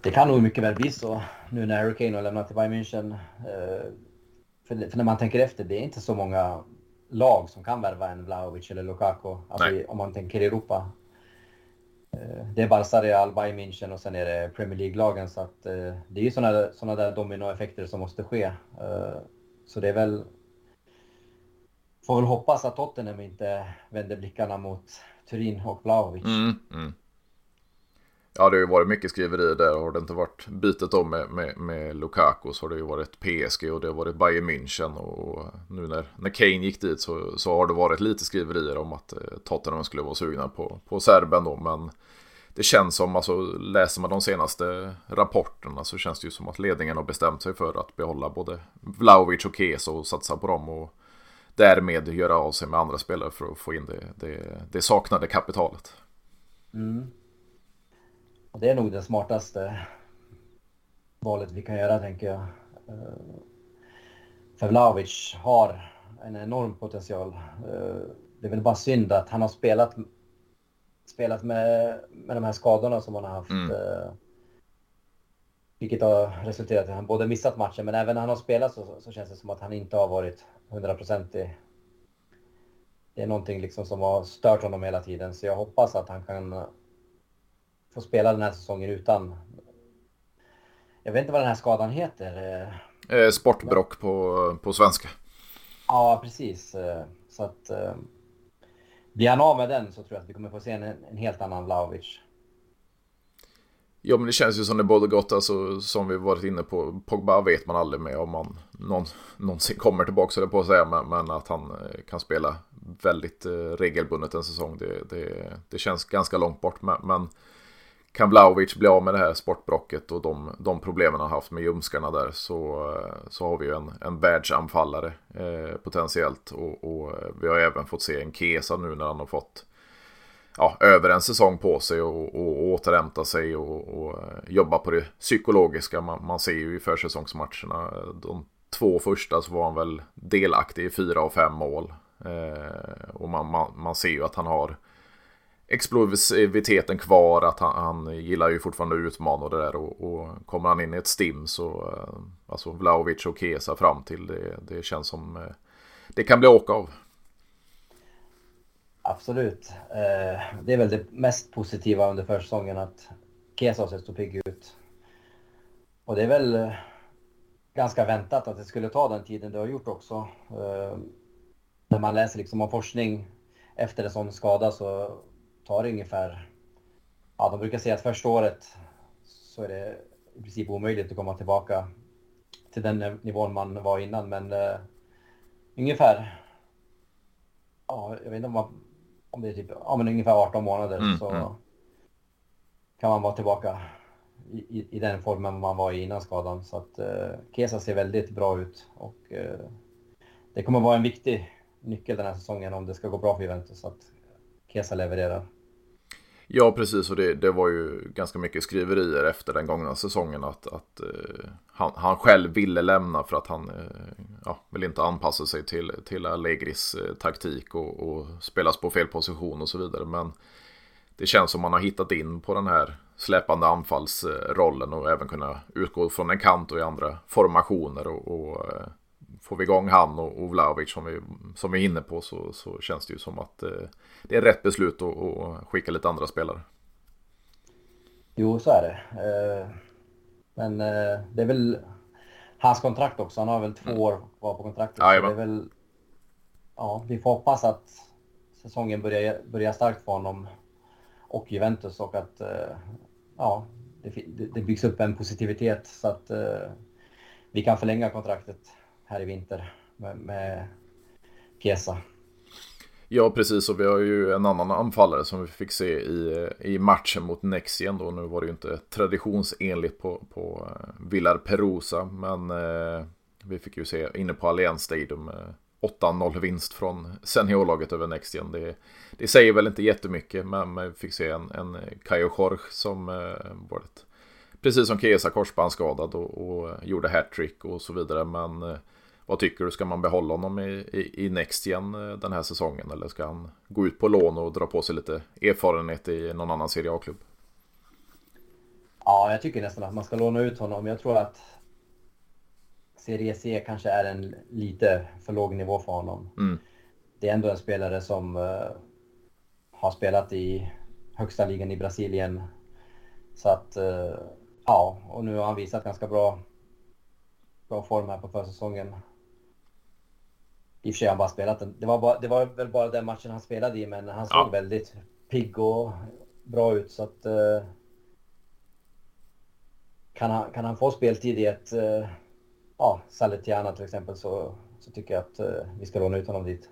Det kan nog mycket väl bli så nu när Harry Kane har lämnat till Bayern München. Eh, för, för, när man tänker efter, det är inte så många lag som kan värva en Vlahovic eller Lukaku. Alltså om man tänker Europa. Eh, det är Barca, Real, Bayern München och sen är det Premier League-lagen. Så att, eh, det är ju sådana såna där dominoeffekter som måste ske. Eh, så det är väl... Får väl hoppas att Tottenham inte vänder blickarna mot Turin och Vlahovic. Mm, mm. Ja, det har ju varit mycket skriverier där. Har det inte varit bytet om med, med, med, Lukaku så har det ju varit PSG och det har varit Bayern München. Och nu när, när Kane gick dit så, så har det varit lite skriverier om att eh, Tottenham skulle vara sugna på, på serben då. Men det känns som, alltså läser man de senaste rapporterna så känns det ju som att ledningen har bestämt sig för att behålla både Vlaovic och Kesa och satsa på dem. Och därmed göra av sig med andra spelare för att få in det, det, det saknade kapitalet. Mm. Det är nog det smartaste valet vi kan göra, tänker jag. Eh, för Vlahovic har en enorm potential. Eh, det är väl bara synd att han har spelat, spelat med, med de här skadorna som han har haft. Mm. Eh, vilket har resulterat i att han både missat matchen, men även när han har spelat så, så känns det som att han inte har varit hundraprocentig. Det är någonting liksom som har stört honom hela tiden, så jag hoppas att han kan få spela den här säsongen utan... Jag vet inte vad den här skadan heter. Eh, eh sportbrock på, på svenska. Ja, precis. Eh, så att... Eh, blir han av med den så tror jag att vi kommer få se en, en helt annan Vlahovic. Ja, men det känns ju som det både gott, alltså, som vi varit inne på. Pogba vet man aldrig med om han någon, någonsin kommer tillbaka, så det på att säga. Men, men, att han kan spela väldigt eh, regelbundet en säsong, det, det, det känns ganska långt bort. Men, men kan Vlaovic bli av med det här sportbrocket och de, de problemen han haft med ljumskarna där så, eh, så har vi ju en, en världsanfallare eh, potentiellt. Och, och, eh, vi har även fått se en Kesa nu när han har fått ja, över en säsong på sig och, och återhämta sig och, och eh, jobba på det psykologiska. Man, man ser ju i försäsongsmatcherna de två första så var han väl delaktig i fyra av fem mål. Eh, och man, man, man ser ju att han har explosiviteten kvar, att han, han gillar ju fortfarande att utmana och det där och, och kommer han in i ett stim så, eh, alltså Vlaovic och Kesa fram till det, det känns som eh, det kan bli åka av. Absolut. Eh, det är väl det mest positiva under försäsongen att Kesa har sett så pigg ut. Och det är väl eh, ganska väntat att det skulle ta den tiden det har gjort också. Eh, när man läser liksom om forskning efter en sån skada så tar det ungefär, ja de brukar säga att första året så är det i princip omöjligt att komma tillbaka till den nivån man var innan men uh, ungefär, ja jag vet inte om, man, om det är typ, ja men ungefär 18 månader mm, så mm. kan man vara tillbaka i, i, den formen man var i innan skadan. Så att uh, Kesa ser väldigt bra ut och uh, det kommer vara en viktig nyckel den här säsongen om det ska gå bra för Juventus att Kesa levererar. Ja, precis. Och det, det, var ju ganska mycket skriverier efter den gångna säsongen att, att uh, han, han, själv ville lämna för att han uh, ja, vill inte anpassa sig till, till Allegris uh, taktik och, och spelas på fel position och så vidare. Men det känns som man har hittat in på den här släpande anfallsrollen och även kunna utgå från en kant och i andra formationer. och, och får vi igång han och, och Vlahovic som vi, som vi är inne på så, så känns det ju som att eh, det är rätt beslut att, att skicka lite andra spelare. Jo, så är det. Eh, men eh, det är väl hans kontrakt också. Han har väl två mm. år kvar på kontraktet. Ja, det är väl, ja, vi får hoppas att säsongen börjar, börjar starkt för honom och Juventus och att eh, ja, det, det byggs upp en positivitet så att eh, vi kan förlänga kontraktet här i vinter med, med Kesa. Ja, precis. Och vi har ju en annan anfallare som vi fick se i, i matchen mot Nexien då. Nu var det ju inte traditionsenligt på, på eh, Villar Perosa, men eh, vi fick ju se inne på Allianz Stadium eh, 8-0 vinst från seniorlaget över Nextgen. Det, det säger väl inte jättemycket, men vi fick se en, en Kayo Jorge som eh, varit, precis som Kesa korsbandsskadad och, och gjorde hattrick och så vidare. Men eh, vad tycker du, ska man behålla honom i, i, i Nextgen eh, den här säsongen? Eller ska han gå ut på lån och dra på sig lite erfarenhet i någon annan Serie A-klubb? Ja, jag tycker nästan att man ska låna ut honom. Jag tror att Serie C kanske är en lite för låg nivå för honom. Mm. Det är ändå en spelare som uh, har spelat i högsta ligan i Brasilien. Så att, uh, ja, och nu har han visat ganska bra, bra form här på försäsongen. I och för sig har han bara spelat den. Det var, bara, det var väl bara den matchen han spelade i, men han såg ja. väldigt pigg och bra ut. Så att, uh, kan, han, kan han få speltid i ett ja, Saletiana till exempel så, så tycker jag att eh, vi ska låna ut honom dit.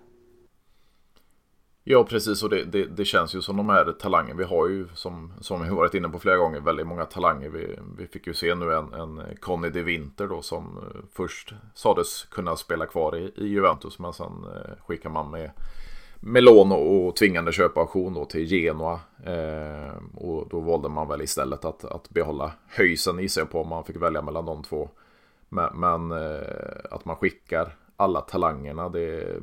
Ja, precis. Och det, det, det, känns ju som de här talangerna. Vi har ju, som, som vi varit inne på flera gånger, väldigt många talanger. Vi, vi fick ju se nu en, en Conny de Winter då som eh, först sades kunna spela kvar i, i Juventus. Men sen eh, skickar man med, med lån och, och tvingande köpauktion då till Genoa. Eh, och då valde man väl istället att, att behålla höjsen i sig på om man fick välja mellan de två. Men, men eh, att man skickar alla talangerna, det,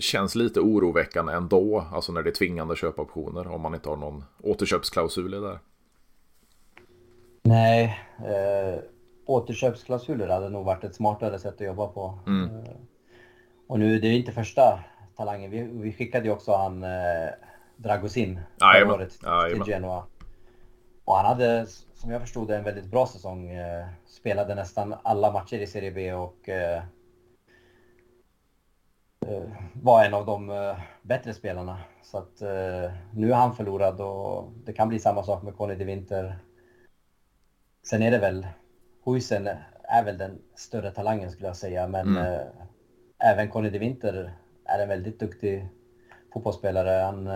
känns lite oroväckande ändå. Alltså när det är tvingande köpoptioner om man inte har någon återköpsklausul i där. Nej, eh, återköpsklausuler hade nog varit ett smartare sätt att jobba på. Mm. Eh, och nu, det är inte första talangen. Vi, vi skickade ju också han eh, Dragosin förra året till Genoa. Och han hade som jag förstod det en väldigt bra säsong. Eh, spelade nästan alla matcher i Serie B och eh, var en av de bättre spelarna. Så att nu är han förlorad och det kan bli samma sak med Conny de Winter. Sen är det väl, Huisen är väl den större talangen skulle jag säga, men mm. även Conny de Winter är en väldigt duktig fotbollsspelare. Han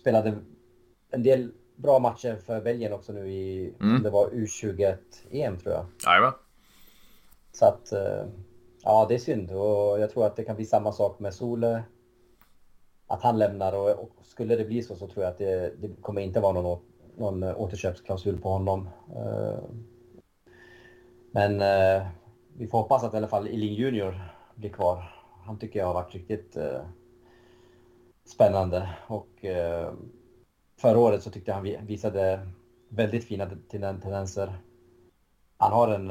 spelade en del bra matcher för Belgien också nu i, mm. det var U21-EM tror jag. Jajamän. Så att, eh, ja det är synd och jag tror att det kan bli samma sak med Sole. Att han lämnar och, och skulle det bli så så tror jag att det, det kommer inte vara någon, någon återköpsklausul på honom. Eh, men eh, vi får hoppas att i alla fall Eling Junior blir kvar. Han tycker jag har varit riktigt eh, spännande och förra året så tyckte jag han visade väldigt fina tendenser. Han har en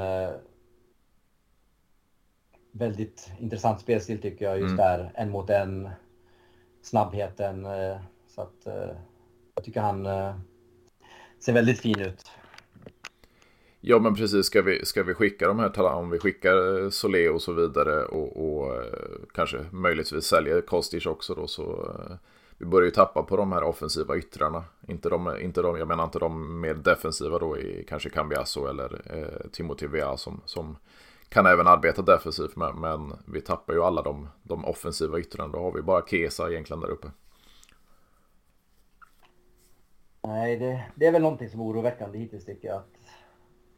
väldigt intressant spelstil tycker jag, just mm. där, en mot en, snabbheten. Eh, så att eh, jag tycker han eh, ser väldigt fin ut. Ja men precis, ska vi, ska vi skicka de här talangerna, om vi skickar Solé och så vidare och, och kanske möjligtvis säljer Kostic också då så vi börjar ju tappa på de här offensiva yttrarna. Inte de, inte de, jag menar inte de mer defensiva då i kanske Cambiasso eller eh, Timothy Vea som, som kan även arbeta defensivt med, men vi tappar ju alla de, de offensiva yttrarna. Då har vi bara Kesa egentligen där uppe. Nej, det, det är väl någonting som är oroväckande hittills tycker jag. Att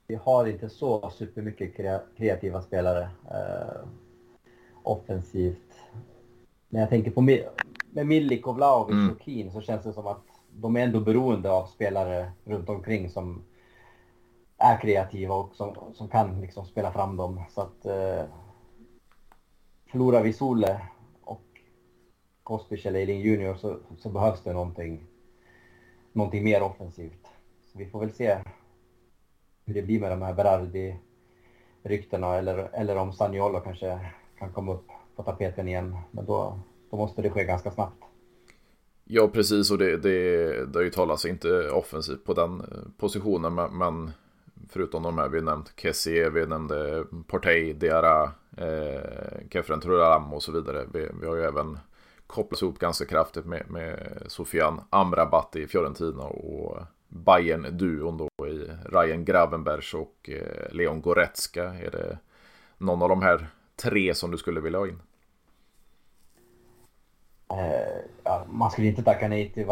vi har inte så supermycket kreativa spelare eh, offensivt. Men jag tänker på med Milik och Vlahovic mm. och Keen så känns det som att de är ändå beroende av spelare runt omkring som är kreativa och som, som kan liksom spela fram dem. Så att eh, förlorar vi Sole och Kospic eller Eiling Junior så, så, behövs det någonting, någonting mer offensivt. Så vi får väl se hur det blir med de här Berardi-ryktena eller, eller om Saniolo kanske kan komma upp på tapeten igen. Men då, då måste det ske ganska snabbt. Ja, precis. Och det, det, det har ju talats inte offensivt på den positionen positionen. Men, förutom de här vi nämnt, Kessie, vi nämnde eh, Partey, Diarra, eh, Kefren Turaram och så vidare. Vi, vi har ju även kopplats ihop ganska kraftigt med, med Sofian Amrabat i Fiorentina och bayern duon då i Ryan Gravenbergs och eh, Leon Goretzka. Är det någon av de här tre som du skulle vilja ha in? Eh, ja, man skulle inte tacka nej till,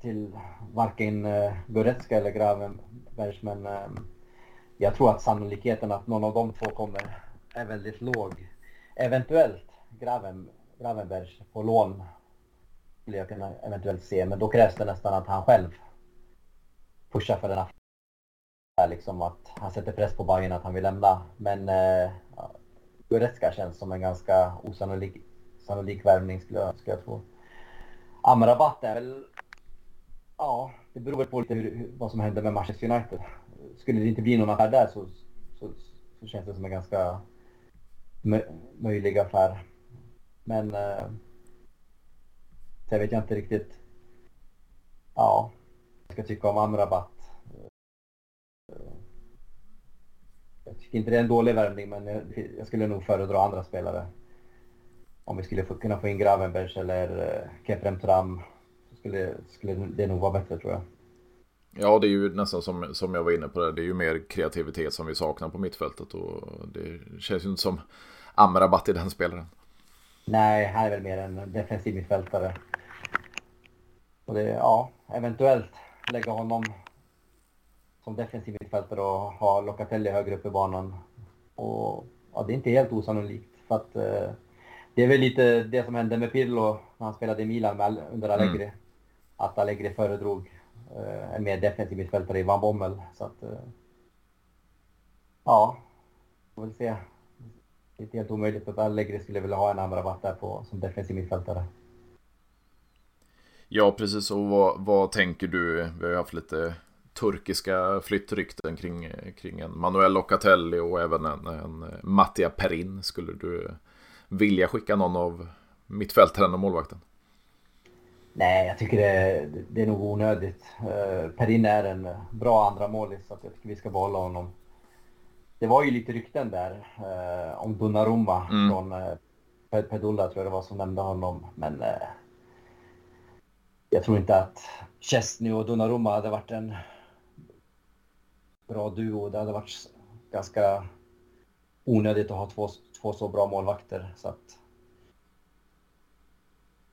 till varken eh, Goretzka eller Gravenbergs men eh, jag tror att sannolikheten att någon av de två kommer är väldigt låg. eventuellt Graven, Gravenberg på lån skulle jag kunna eventuellt se, men då krävs det nästan att han själv pushar för den affären. Liksom att han sätter press på Bayern att han vill lämna. Men eh, Goretzka känns som en ganska osannolik sannolik värvning skulle jag, skulle jag tro. Amrabat är väl... Ja, det beror väl på lite hur, vad som händer med Manchester United. Skulle det inte bli någon affär där så, så, så känns det som en ganska möjlig affär. Men eh, sen vet jag inte riktigt ja, jag ska tycka om Amrabat. Eh, jag tycker inte det är en dålig värvning men jag, jag skulle nog föredra andra spelare. Om vi skulle få, kunna få in Gravenberg eller eh, Keprem Tram skulle, skulle det nog vara bättre tror jag. Ja, det är ju nästan som, som jag var inne på det. Det är ju mer kreativitet som vi saknar på mittfältet och det känns ju inte som Amrabat i den spelaren. Nej, han är väl mer en defensiv mittfältare. Och det, ja, eventuellt lägga honom som defensiv mittfältare och ha Locatelli högre upp i banan. Och ja, det är inte helt osannolikt för att eh, det är väl lite det som hände med Pirlo när han spelade i Milan med, under Allegri. Mm. Att Allegri föredrog eh, en mer defensiv mittfältare i Van Bommel. Så att, eh, ja, vi får väl se. Det är inte helt omöjligt att Allegri skulle vilja ha en andra där på, som defensiv mittfältare. Ja, precis. Och vad, vad tänker du? Vi har ju haft lite turkiska flyttrykten kring, kring en Manuel Locatelli och även en, en Mattia Perin. Skulle du vilja skicka någon av mittfältaren och målvakten? Nej, jag tycker det, det är nog onödigt. Uh, Perin är en bra andra målis så jag tycker vi ska behålla honom. Det var ju lite rykten där uh, om Donnarumma mm. från uh, Pedulla tror jag det var som nämnde honom. Men uh, jag tror inte att Chesney och Donnarumma hade varit en bra duo. Det hade varit ganska onödigt att ha två, två så bra målvakter. Så att,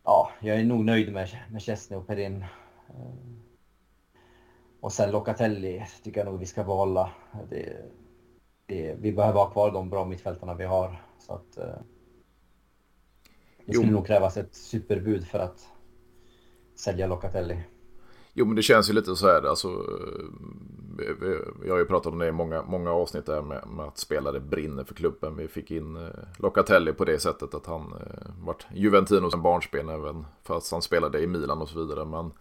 ja, jag är nog nöjd med, med Chesney och Perin. Och sen Locatelli tycker jag nog vi ska behålla. Det, det, vi behöver ha kvar de bra mittfältarna vi har. Så att, det skulle jo. nog krävas ett superbud för att sälja Locatelli. Jo men det känns ju lite så här, alltså, eh, jag har ju pratat om det i många, många avsnitt där med, med att spelare brinner för klubben. Vi fick in eh, Locatelli på det sättet att han eh, vart Juventino som barnspel även fast han spelade i Milan och så vidare. Men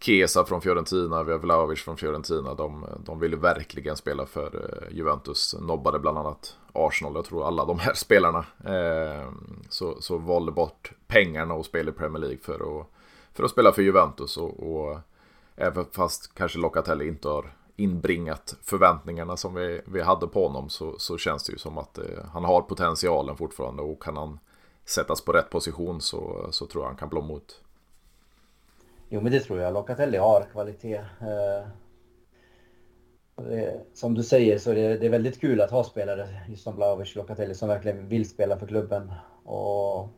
Kesa från Fiorentina, vi har Vlahovic från Fiorentina. De, de ville verkligen spela för eh, Juventus. Nobbade bland annat Arsenal. Jag tror alla de här spelarna. Eh, så, så valde bort pengarna och spelade i Premier League för att, för att spela för Juventus. Och, och även fast kanske Locatelli inte har inbringat förväntningarna som vi, vi hade på honom så, så känns det ju som att eh, han har potentialen fortfarande och kan han sättas på rätt position så, så tror jag han kan blomma ut. Jo men det tror jag. Locatelli har kvalitet. Eh, det, som du säger så det, det är väldigt kul att ha spelare just som Blaovic Locatelli som verkligen vill spela för klubben. Och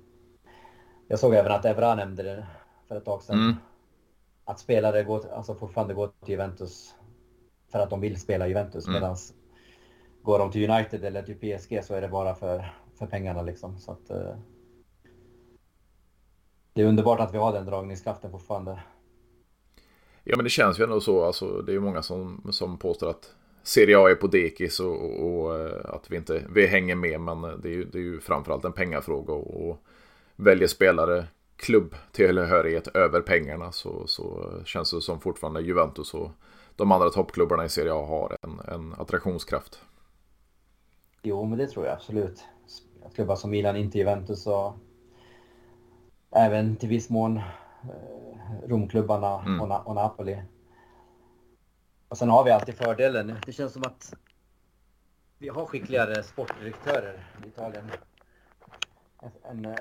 jag såg även att Evra nämnde det för ett tag sedan. Mm. Att spelare går, alltså fortfarande går till Juventus för att de vill spela Juventus. Mm. Medan går de till United eller till PSG så är det bara för, för pengarna liksom. Så att, eh, det är underbart att vi har den dragningskraften fortfarande. Ja men det känns ju ändå så. Alltså, det är ju många som, som påstår att Serie A är på dekis och, och, och, eh, att vi inte vi hänger med. Men det är ju, det är ju framförallt en pengafråga. Och, och väljer spelare klubbtillhörighet över pengarna så, så känns det som fortfarande Juventus och de andra toppklubbarna i Serie A har en, en attraktionskraft. Jo, men det tror jag absolut. Klubbar som Milan, inte Juventus och även till viss mån eh, Romklubbarna mm. och, och, Napoli. Och sen har vi alltid fördelen. Det känns som att vi har skickligare sportdirektörer i Italien. En, en, eh,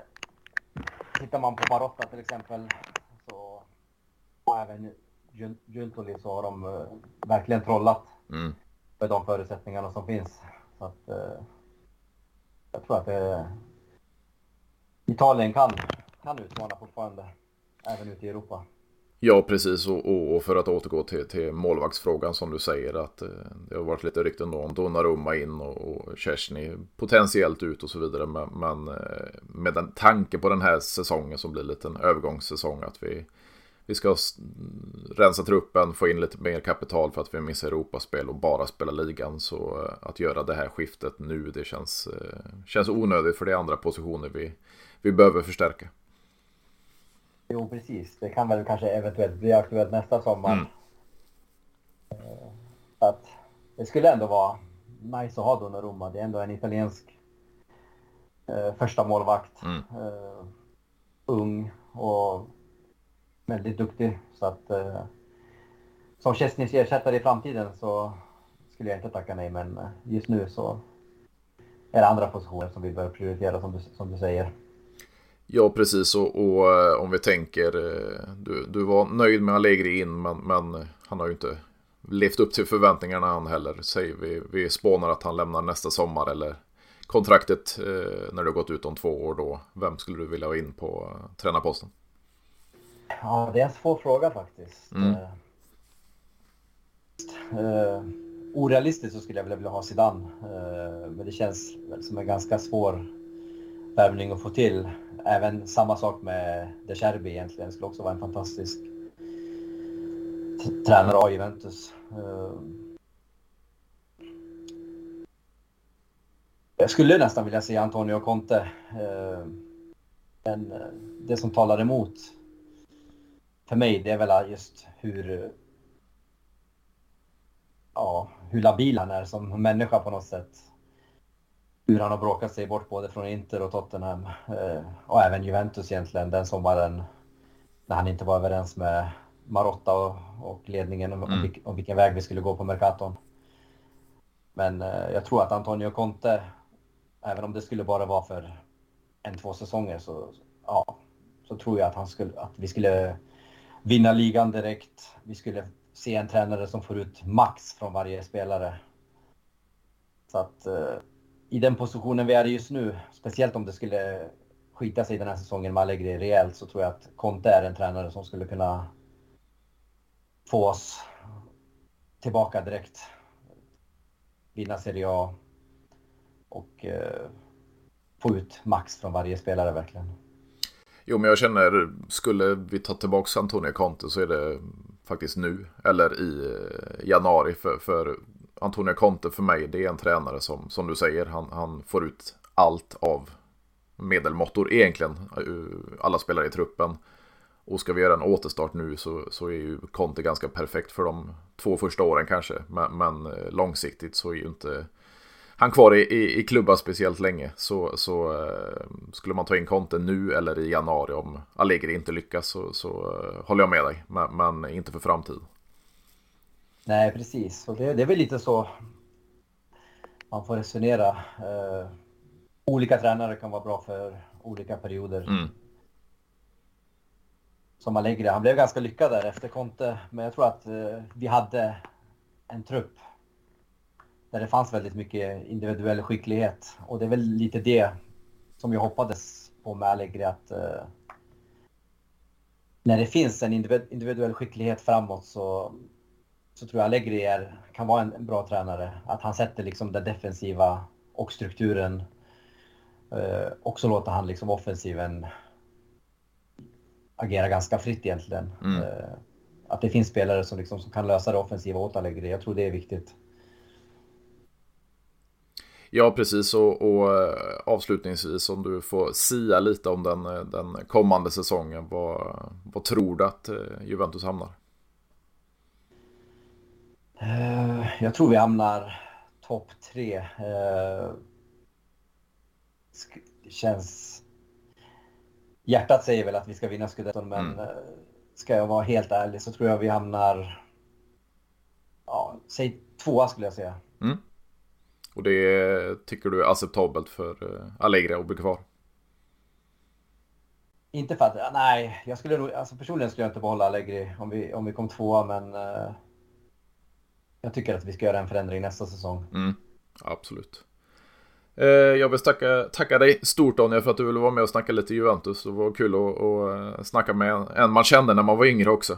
tittar man på Barotta till exempel så, och även Juntoli så har de uh, verkligen trollat mm. med de förutsättningarna som finns. Så att, uh, jag tror att uh, Italien kan, kan utmana fortfarande, även ute i Europa. Ja, precis. Och, och, för att återgå till, till målvaktsfrågan som du säger att eh, det har varit lite rykten då om Donnarumma in och, och Kersny potentiellt ut och så vidare. Men, men eh, med den tanke på den här säsongen som blir lite en övergångssäsong att vi, vi ska rensa truppen, få in lite mer kapital för att vi missar Europaspel och bara spela ligan. Så eh, att göra det här skiftet nu, det känns, eh, känns onödigt för det är andra positioner vi, vi behöver förstärka. Jo, precis. Det kan väl kanske eventuellt bli aktuellt nästa sommar. Mm. Eh, att det skulle ändå vara nice att ha Donnarumma. Det är ändå en italiensk eh, första målvakt. Mm. Uh, ung och väldigt duktig. Så att uh, som Chesneys ersättare i framtiden så skulle jag inte tacka nej. Men just nu så är det andra positioner som vi bör prioritera som du, som du säger. Ja, precis. Och, och eh, om vi tänker, eh, du, du var nöjd med Allegri in, men, men han har ju inte levt upp till förväntningarna han heller. Säger vi, vi spånar att han lämnar nästa sommar eller kontraktet eh, när det har gått ut om två år då. Vem skulle du vilja ha in på eh, tränarposten? Ja, det är en svår fråga faktiskt. Mm. Eh, orealistiskt så skulle jag vilja ha Zidane. Eh, men det känns som en ganska svår värvning att få till. Även samma sak med De Cherbi egentligen. Det skulle också vara en fantastisk tränare av Juventus. Eh, jag skulle nästan vilja se Antonio Conte. Eh, men eh, det som talar emot för mig, det är väl just hur ja, hur labil han är som människa på något sätt hur han har bråkat sig bort både från Inter och Tottenham eh, och även Juventus egentligen den sommaren när han inte var överens med Marotta och, och ledningen om, mm. om, vilken väg vi skulle gå på Mercaton. Men eh, jag tror att Antonio Conte, även om det skulle bara vara för en, två säsonger så, ja, så tror jag att, han skulle, att vi skulle vinna ligan direkt. Vi skulle se en tränare som får ut max från varje spelare. Så att eh, i den positionen vi är i just nu, speciellt om det skulle skita sig den här säsongen med Allegri rejält, så tror jag att Conte är en tränare som skulle kunna få oss tillbaka direkt. Vinna Serie A och eh, få ut max från varje spelare verkligen. Jo, men jag känner, skulle vi ta tillbaka Antonio Conte så är det faktiskt nu eller i eh, januari. För, för Antonio Conte för mig, det är en tränare som, som du säger, han, han får ut allt av medelmåttor egentligen. Eh, alla spelare i truppen. Och ska vi göra en återstart nu så, så är ju Conte ganska perfekt för de två första åren kanske. Men, men eh, långsiktigt så är ju inte han kvar i, i, i klubban speciellt länge. Så, så eh, skulle man ta in Conte nu eller i januari om Allegri inte lyckas så, så eh, håller jag med dig. Men, men inte för framtiden. Nej, precis. Och det, det är väl lite så man får resonera. Eh, olika tränare kan vara bra för olika perioder. Mm. Som Allegri, han blev ganska lyckad där efter Conte. Men jag tror att eh, vi hade en trupp där det fanns väldigt mycket individuell skicklighet. Och det är väl lite det som jag hoppades på med Allegri att eh, när det finns en individuell skicklighet framåt så så tror jag Allegri är, kan vara en, bra tränare. Att han sätter liksom det defensiva och strukturen. Eh, och så låter han liksom offensiven agera ganska fritt egentligen. Mm. Eh, att det finns spelare som, liksom, som kan lösa det offensiva åt Allegri. Jag tror det är viktigt. Ja, precis. Och, och eh, avslutningsvis om du får sia lite om den, den kommande säsongen. Vad, vad tror du att eh, Juventus hamnar? Uh, jag tror vi hamnar topp tre. Uh, det känns... Hjärtat säger väl att vi ska vinna scudetton, men mm. uh, ska jag vara helt ärlig så tror jag vi hamnar... Ja, säg tvåa skulle jag säga. Mm. Och det tycker du är acceptabelt för Allegri att bli kvar? Inte för att, nej, jag skulle nog, alltså personligen skulle jag inte behålla Allegri om vi, om vi kom tvåa, men jag tycker att vi ska göra en förändring nästa säsong. Mm, absolut. Eh, jag vill tacka, tacka dig stort Daniel för att du ville vara med och snacka lite Juventus. Det var kul att, att eh, snacka med en man kände när man var yngre också.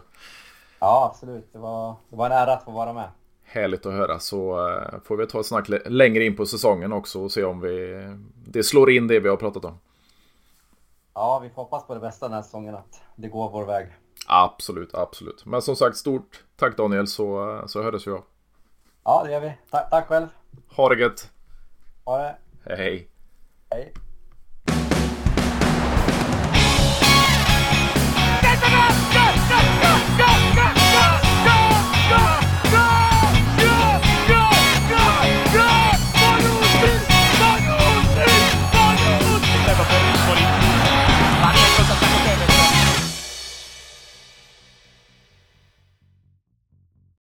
Ja, absolut. Det var, det var en ära att få vara med. Härligt att höra. Så eh, får vi ta ett snack längre in på säsongen också och se om vi, det slår in det vi har pratat om. Ja, vi får hoppas på det bästa den här säsongen, att det går vår väg. Absolut, absolut. Men som sagt, stort tack Daniel så, så hördes vi av. Ja, det gör vi. Ta tack själv. Ha det gött. Ha det. Hej. Hej.